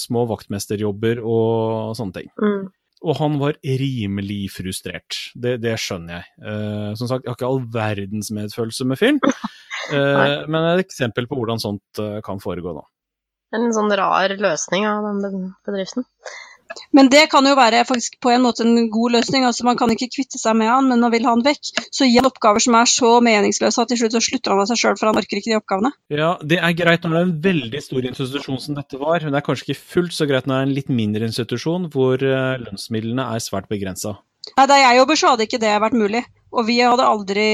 Speaker 3: små vaktmesterjobber og sånne ting.
Speaker 1: mm.
Speaker 3: Og han var rimelig frustrert. Det, det skjønner jeg. Eh, som sagt, jeg har ikke all verdens medfølelse med film, eh, men et eksempel på hvordan sånt eh, kan foregå, da.
Speaker 1: En sånn rar løsning av den bedriften.
Speaker 4: Men det kan jo være faktisk på en måte en god løsning. altså Man kan ikke kvitte seg med han, men man vil ha han vekk. Så gi han oppgaver som er så meningsløse at til slutt så slutter han av seg sjøl, for han orker ikke de oppgavene.
Speaker 3: Ja, det er greit når det er en veldig stor institusjon som dette var, men det er kanskje ikke fullt så greit når det er en litt mindre institusjon hvor eh, lønnsmidlene er svært begrensa.
Speaker 4: Nei, Da jeg jobber, så hadde ikke det vært mulig. Og vi hadde aldri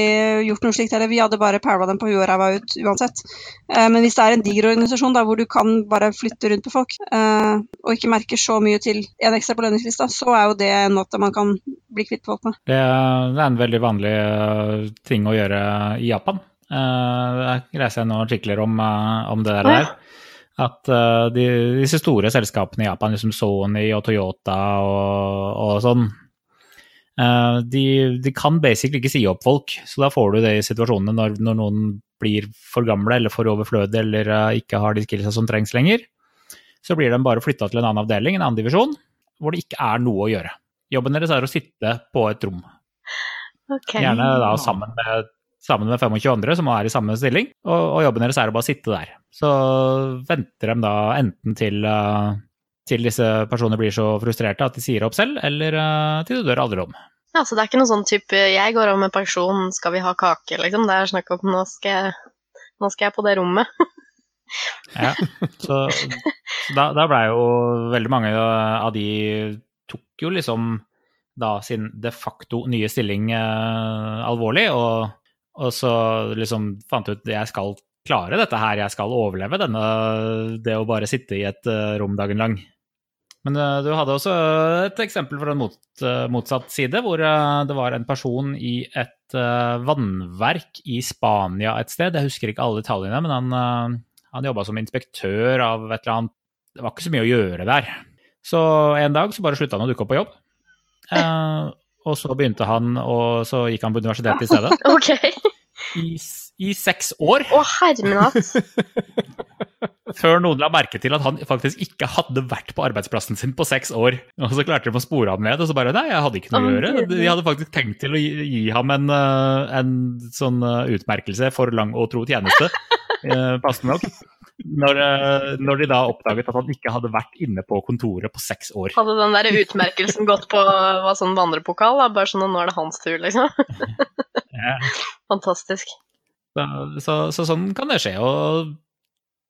Speaker 4: gjort noe slikt heller. Vi hadde bare pæla dem på huet og ræva ut uansett. Eh, Men hvis det er en diger organisasjon da, hvor du kan bare flytte rundt på folk, eh, og ikke merker så mye til en ekstra på lønningslista, så er jo det en måte man kan bli kvitt folk med.
Speaker 5: Det, er en veldig vanlig eh, ting å gjøre i Japan. Jeg leser noen artikler om, om det der.
Speaker 1: Ja.
Speaker 5: At de, disse store selskapene i Japan, liksom Sony og Toyota og, og sånn, de, de kan basically ikke si opp folk. Så da får du det i situasjonene når, når noen blir for gamle eller for overflødige eller eh, ikke har de skillsa som trengs lenger. Så blir de bare flytta til en annen avdeling, en annen divisjon, hvor det ikke er noe å gjøre. Jobben deres er å sitte på et rom.
Speaker 1: Okay.
Speaker 5: Gjerne da sammen med, sammen med 25 andre som er i samme stilling, og, og jobben deres er å bare sitte der. Så venter de da enten til, eh, til disse personene blir så frustrerte at de sier opp selv, eller eh, til du dør aldri om.
Speaker 1: Ja, så det er ikke noe sånn type 'jeg går av med pensjon, skal vi ha kake', liksom. Det er snakk om 'nå skal jeg, nå skal jeg på det rommet'.
Speaker 5: Ja. Så, så da, da blei jo veldig mange av de tok jo liksom da sin de facto nye stilling eh, alvorlig, og, og så liksom fant ut jeg skal klare dette her, jeg skal overleve denne, det å bare sitte i et eh, rom dagen lang. Men eh, du hadde også et eksempel fra en mot, eh, motsatt side, hvor eh, det var en person i et eh, vannverk i Spania et sted. Jeg husker ikke alle detaljene, men han, eh, han jobba som inspektør av et eller annet Det var ikke så mye å gjøre der. Så en dag så bare slutta han å dukke opp på jobb. Eh, og så begynte han, og så gikk han på universitetet i stedet.
Speaker 1: Ok.
Speaker 5: I, i seks år,
Speaker 1: Å, herre
Speaker 5: før noen la merke til at han faktisk ikke hadde vært på arbeidsplassen sin på seks år. Og så klarte de å spore ham ned, og så bare Nei, jeg hadde ikke noe å gjøre. De hadde faktisk tenkt til å gi, gi ham en, eh, en sånn eh, utmerkelse for lang og tro tjeneste, eh, passende nok. Når, når de da oppdaget at han ikke hadde vært inne på kontoret på seks år.
Speaker 1: Hadde den der utmerkelsen gått på sånn vandrepokal, da? Bare sånn nå er det hans tur, liksom.
Speaker 5: Ja.
Speaker 1: Fantastisk.
Speaker 5: Så, så, så sånn kan det skje. Og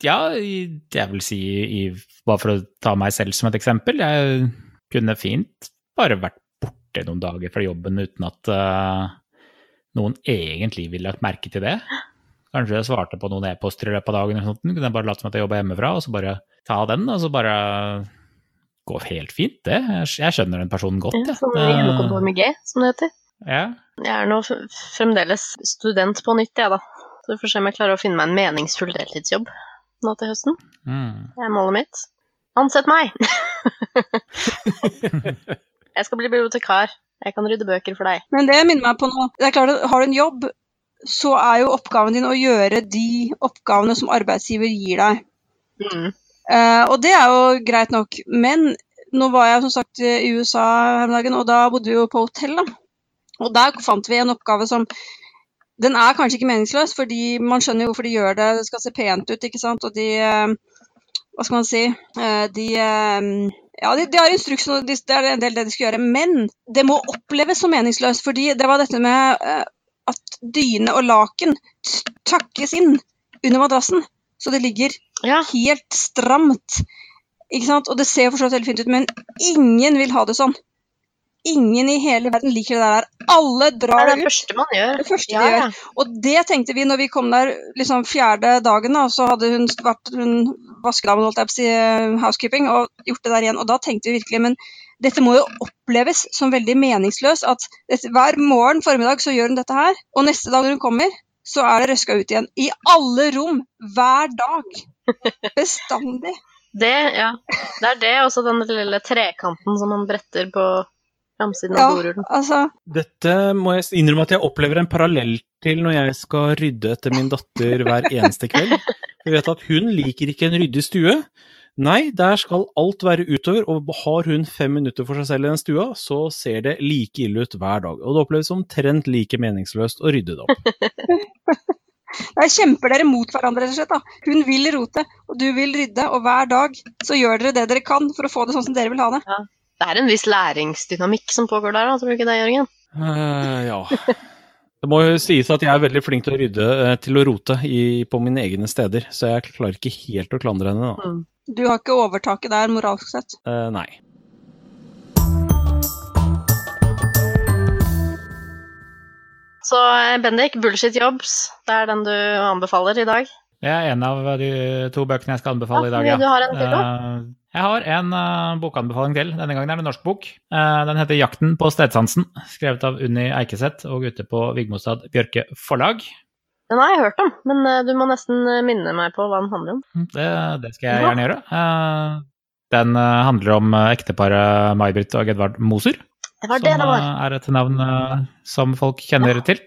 Speaker 5: ja, jeg vil si, i, bare for å ta meg selv som et eksempel, jeg kunne fint bare vært borte noen dager fra jobben uten at uh, noen egentlig ville lagt merke til det. Kanskje jeg svarte på noen e-poster i løpet av dagen, eller sånt. kunne jeg bare latt som at jeg jobba hjemmefra, og så bare ta den, og så bare gå helt fint, det. Jeg, skjønner den personen godt,
Speaker 1: Ja, sånn hjemmekontor med G, som det heter.
Speaker 5: Ja.
Speaker 1: Jeg er nå fremdeles student på nytt, jeg, da. Så vi får se om jeg klarer å finne meg en meningsfull deltidsjobb nå til høsten.
Speaker 5: Mm.
Speaker 1: Det er målet mitt. Ansett meg! jeg skal bli bibliotekar. Jeg kan rydde bøker for deg.
Speaker 4: Men det minner meg på noe. Det er klart at Har du en jobb, så er jo oppgaven din å gjøre de oppgavene som arbeidsgiver gir deg.
Speaker 1: Mm.
Speaker 4: Uh, og det er jo greit nok. Men nå var jeg som sagt i USA her om dagen, og da bodde vi jo på hotell. da. Og der fant vi en oppgave som Den er kanskje ikke meningsløs, fordi man skjønner jo hvorfor de gjør det. Det skal se pent ut, ikke sant. Og de eh, Hva skal man si? Eh, de eh, ja, de, de har instruksen, og det er en del det de skal gjøre. Men det må oppleves som meningsløst, fordi det var dette med at dyne og laken takkes inn under madrassen, så det ligger
Speaker 1: Ja.
Speaker 4: helt stramt. Ikke sant? Og det ser for så vidt veldig fint ut, men ingen vil ha det sånn. Ingen i hele verden liker det der. Alle
Speaker 1: Det
Speaker 4: drar
Speaker 1: er
Speaker 4: det
Speaker 1: det
Speaker 4: ut.
Speaker 1: første man gjør.
Speaker 4: Det første
Speaker 1: Ja,
Speaker 4: de
Speaker 1: ja.
Speaker 4: gjør. Og det tenkte vi når vi kom der liksom fjerde dagen, da, så hadde hun vært hun vaskedamen, holdt jeg på å si, housekeeping, og gjort det der igjen. Og da tenkte vi virkelig, men dette må jo oppleves som veldig meningsløst. At dette, hver morgen formiddag så gjør hun dette her, og neste dag når hun kommer, så er det røska ut igjen. I alle rom. Hver dag. Bestandig.
Speaker 1: Det, ja. Det er det, og så den lille trekanten som man bretter på framsiden av
Speaker 4: Ja,
Speaker 1: dorullen.
Speaker 4: altså.
Speaker 3: Dette må jeg innrømme at jeg opplever en parallell til når jeg skal rydde etter min datter hver eneste kveld. Jeg vet at hun liker ikke en ryddig stue. Nei, der skal alt være utover, og har hun fem minutter for seg selv i den stua, så ser det like ille ut hver dag. Og det oppleves omtrent like meningsløst å rydde det opp.
Speaker 4: Der kjemper dere mot hverandre, rett og slett. da. Hun vil rote, og du vil rydde, og hver dag så gjør dere det dere kan for å få det sånn som dere vil ha det.
Speaker 1: Det er en viss læringsdynamikk som pågår der, da, tror du ikke det, Jørgen?
Speaker 3: Uh, ja. Det må jo sies at jeg er veldig flink til å rydde, eh, til å rote i, på mine egne steder, så jeg klarer ikke helt å klandre henne, da.
Speaker 1: Mm.
Speaker 4: Du har ikke overtaket der moralsk sett.
Speaker 3: Uh, nei.
Speaker 1: Så Bendik, bullshit jobs, det er den du anbefaler i dag?
Speaker 5: Det er en av de to bøkene jeg skal anbefale i dag,
Speaker 1: Ja, du har en til, da?
Speaker 5: Eh, Jeg har en eh, bokanbefaling til. Denne gangen er det en norsk bok. Eh, den heter 'Jakten på stedsansen', skrevet av Unni Eikeseth og ute på Vigmostad Bjørke forlag.
Speaker 1: Den har jeg hørt om, men du må nesten minne meg på hva den handler om.
Speaker 5: Det, det skal jeg gjerne gjøre. Den handler om ekteparet May-Britt og Edvard Moser.
Speaker 1: Det var
Speaker 5: som
Speaker 1: det det var.
Speaker 5: er et navn som folk kjenner til.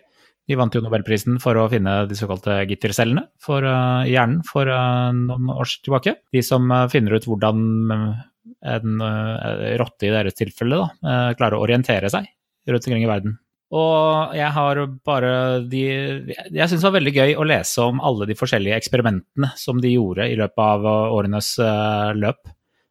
Speaker 5: De vant jo nobelprisen for å finne de såkalte gittercellene for, eh, i hjernen for eh, noen år tilbake. De som eh, finner ut hvordan en rotte i deres tilfelle da, klarer å orientere seg rundt omkring i verden. Og jeg har bare de Jeg syns det var veldig gøy å lese om alle de forskjellige eksperimentene som de gjorde i løpet av årenes løp.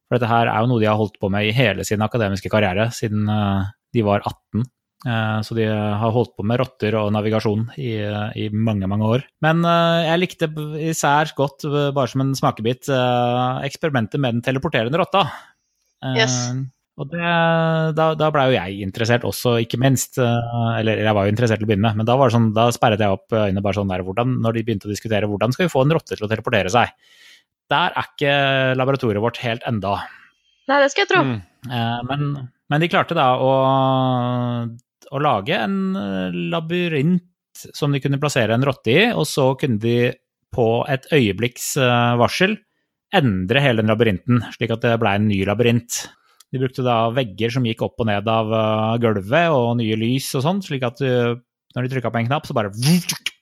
Speaker 5: For dette her er jo noe de har holdt på med i hele sin akademiske karriere, siden de var 18. Eh, Så de har holdt på med rotter og navigasjon i, i mange, mange år. Men eh, jeg likte især godt, eh, bare som en smakebit, eh, eksperimentet med den teleporterende rotta. Eh,
Speaker 1: Yes.
Speaker 5: Og det, da, da blei jo jeg interessert også, ikke minst. Eller jeg var jo interessert til å begynne med, men da, var det sånn, da sperret jeg opp øynene bare sånn der, hvordan, når de begynte å diskutere hvordan skal vi få en rotte til å teleportere seg. Der er ikke laboratoriet vårt helt enda.
Speaker 1: Nei, det skal jeg tro.
Speaker 3: Mm.
Speaker 5: Eh, Men, men de klarte da å, å lage en eh, labyrint som de kunne plassere en rotte i, og så kunne de på et øyeblikks eh, varsel endre hele den labyrinten, slik at det ble en ny labyrint. De brukte da vegger som gikk opp og ned av eh, gulvet, og nye lys og sånn, slik at du, når de trykka på en knapp, så bare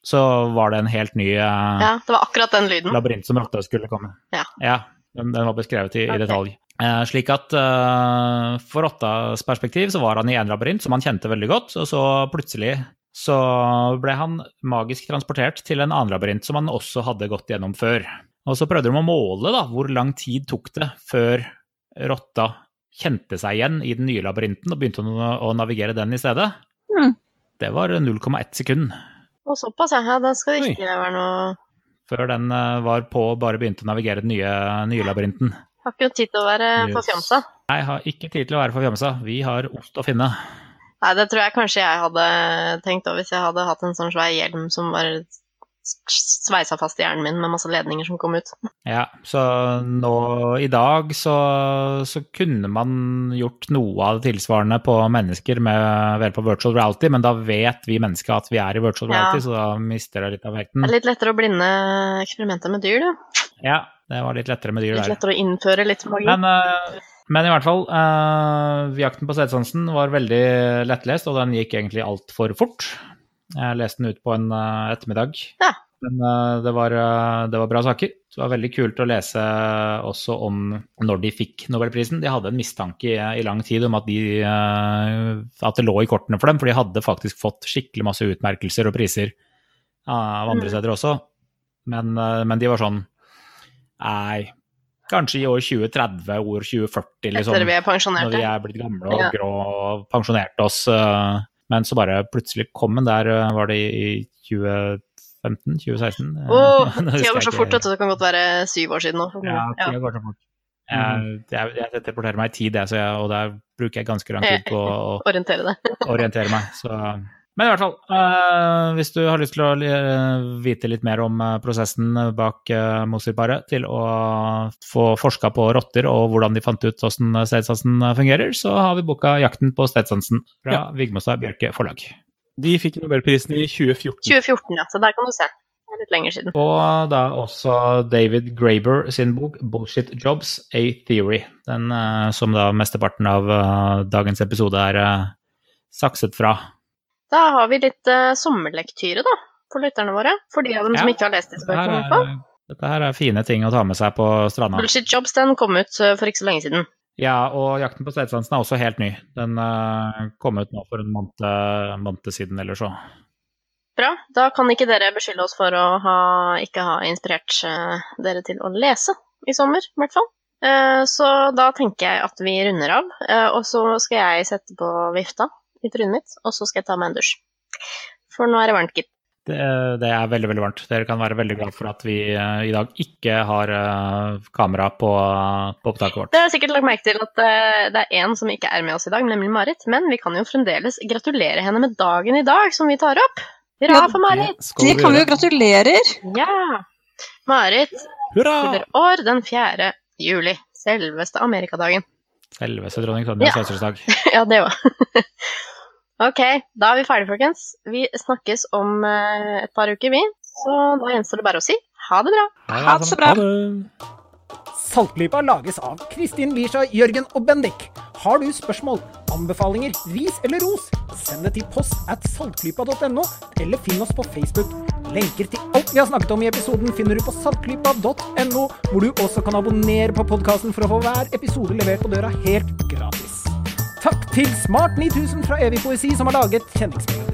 Speaker 5: Så var det en helt ny
Speaker 1: Ja, det var akkurat den lyden.
Speaker 5: labyrint som rotta skulle komme.
Speaker 1: Ja.
Speaker 5: Den, den var beskrevet i, i detalj. Eh, slik at eh, for Rottas perspektiv så var han i en labyrint som han kjente veldig godt, og så plutselig så ble han magisk transportert til en annen labyrint som han også hadde gått gjennom før. Og så prøvde de å måle da, hvor lang tid tok det før rotta kjente seg igjen i den nye labyrinten og begynte å, å navigere den i stedet.
Speaker 4: Mm.
Speaker 5: Det var 0,1 sekund
Speaker 1: Og såpass, ja. Da skal det
Speaker 3: Oi.
Speaker 1: være noe
Speaker 5: før den eh, var på og bare begynte å navigere den nye, nye labyrinten.
Speaker 1: Har ikke tid til å være
Speaker 3: Yes.
Speaker 1: forfjamsa.
Speaker 5: Jeg har ikke tid til å være forfjamsa. Vi har ost å finne.
Speaker 1: Nei, det tror jeg kanskje jeg hadde tenkt òg, hvis jeg hadde hatt en sånn svær hjelm som var sveisa fast i hjernen min med masse ledninger som kom ut.
Speaker 5: Ja, så nå i dag så, så kunne man gjort noe av det tilsvarende på mennesker med ved på virtual reality, men da vet vi mennesker at vi er i virtual
Speaker 1: Ja.
Speaker 5: reality, så da mister det litt av
Speaker 1: Det er litt lettere å blinde eksperimenter med dyr, du.
Speaker 5: Ja, det var litt lettere med dyr
Speaker 1: Litt
Speaker 5: der.
Speaker 1: lettere å innføre litt magi.
Speaker 5: Men, uh, men i hvert fall, eh, Jakten på setesansen' var veldig lettlest, og den gikk egentlig altfor fort. Jeg leste den ut på en eh, ettermiddag.
Speaker 1: Ja.
Speaker 5: Men eh, det, var, eh, det var bra saker. Det var veldig kult å lese også om når de fikk Nobelprisen. De hadde en mistanke i, i lang tid om at, de, at det lå i kortene for dem, for de hadde faktisk fått skikkelig masse utmerkelser og priser av andre
Speaker 1: Mm.
Speaker 5: steder også. Men, men de var sånn Nei, kanskje i år 2030, år 2040, liksom.
Speaker 1: Etter vi er
Speaker 5: Når vi er blitt gamle og grå og pensjonerte oss. eh, Men så bare plutselig kom den der, eh, var det i 2015? 2016? Eh,
Speaker 1: Åh, tida går så fort, vet du. Det kan godt være syv år siden nå.
Speaker 5: Ja, tida går så fort. Jeg, jeg, jeg teleporterer meg i tid, jeg, og der bruker jeg ganske lang tid på å
Speaker 1: Orientere
Speaker 5: orientere meg. Så. Men i hvert fall, uh, hvis du har lyst til å eh, vite litt mer om eh, prosessen bak uh, Mosirparet til å få forska på rotter og hvordan de fant ut hvordan stedsansen fungerer, så har vi boka 'Jakten på stedsansen' fra
Speaker 3: Ja.
Speaker 5: Vigmostad Bjørke forlag.
Speaker 3: De fikk Nobelprisen i 2014.
Speaker 1: 2014, ja. Så der kan du se. Det er litt lenger siden.
Speaker 5: Og da også David Graeber sin bok 'Bullshit Jobs A Theory'. Den uh, som da mesteparten av dagens episode er sakset fra.
Speaker 1: Da har vi litt uh, sommerlektyre, da, for lytterne våre. For de av dem som ikke har lest disse
Speaker 5: Dette her,
Speaker 1: bøkene.
Speaker 5: er, dette her er fine ting å ta med seg på stranda.
Speaker 1: Bullshit Jobs den kom ut uh, for ikke så lenge siden.
Speaker 5: Ja, og 'Jakten på stedsansen' er også helt ny. Den uh, kom ut nå for en måned, måned siden eller så.
Speaker 1: Bra. Da kan ikke dere beskylde oss for å ha, ikke ha inspirert uh, dere til å lese i sommer, i hvert fall. Uh, så da tenker jeg at vi runder av, eh, og så skal jeg sette på vifta i trynet mitt, og så skal jeg ta meg en dusj. For nå er det varmt, gitt.
Speaker 5: Det, det er veldig, veldig varmt. Dere kan være veldig glad for at vi uh, i dag ikke har uh, kamera på, på opptaket vårt.
Speaker 1: Det har sikkert lagt merke til at eh, det er en som ikke er med oss i dag, nemlig Marit. Men vi kan jo fremdeles gratulere henne med dagen i dag, som vi tar opp. Hurra
Speaker 4: Ja,
Speaker 1: for Marit!
Speaker 4: Det
Speaker 3: vi
Speaker 4: kan vi jo
Speaker 3: gratulere!
Speaker 4: gratulerer.
Speaker 1: Ja! Marit
Speaker 3: Hurra!
Speaker 1: fyller år den 4. juli. Selveste Amerikadagen.
Speaker 5: Selveste dronning Sonjas
Speaker 1: Ja.
Speaker 5: fødselsdag.
Speaker 1: Ja, det òg. ok, da er vi ferdige, folkens. Vi snakkes om eh, et par uker, vi. Så da gjenstår det bare å si ha det bra.
Speaker 4: Ha det så bra.
Speaker 3: Ha det.
Speaker 2: Saltklypa lages av Kristin Lisha, Jørgen og Bendik. Har du spørsmål, anbefalinger, ris eller ros, send det til post at saltklypa.no, eller finn oss på Facebook. Lenker til alt vi har snakket om i episoden finner du på saltklypa.no, hvor du også kan abonnere på podkasten for å få hver episode levert på døra helt gratis. Takk til Smart 9000 fra Evig poesi som har laget kjenningsmelodien.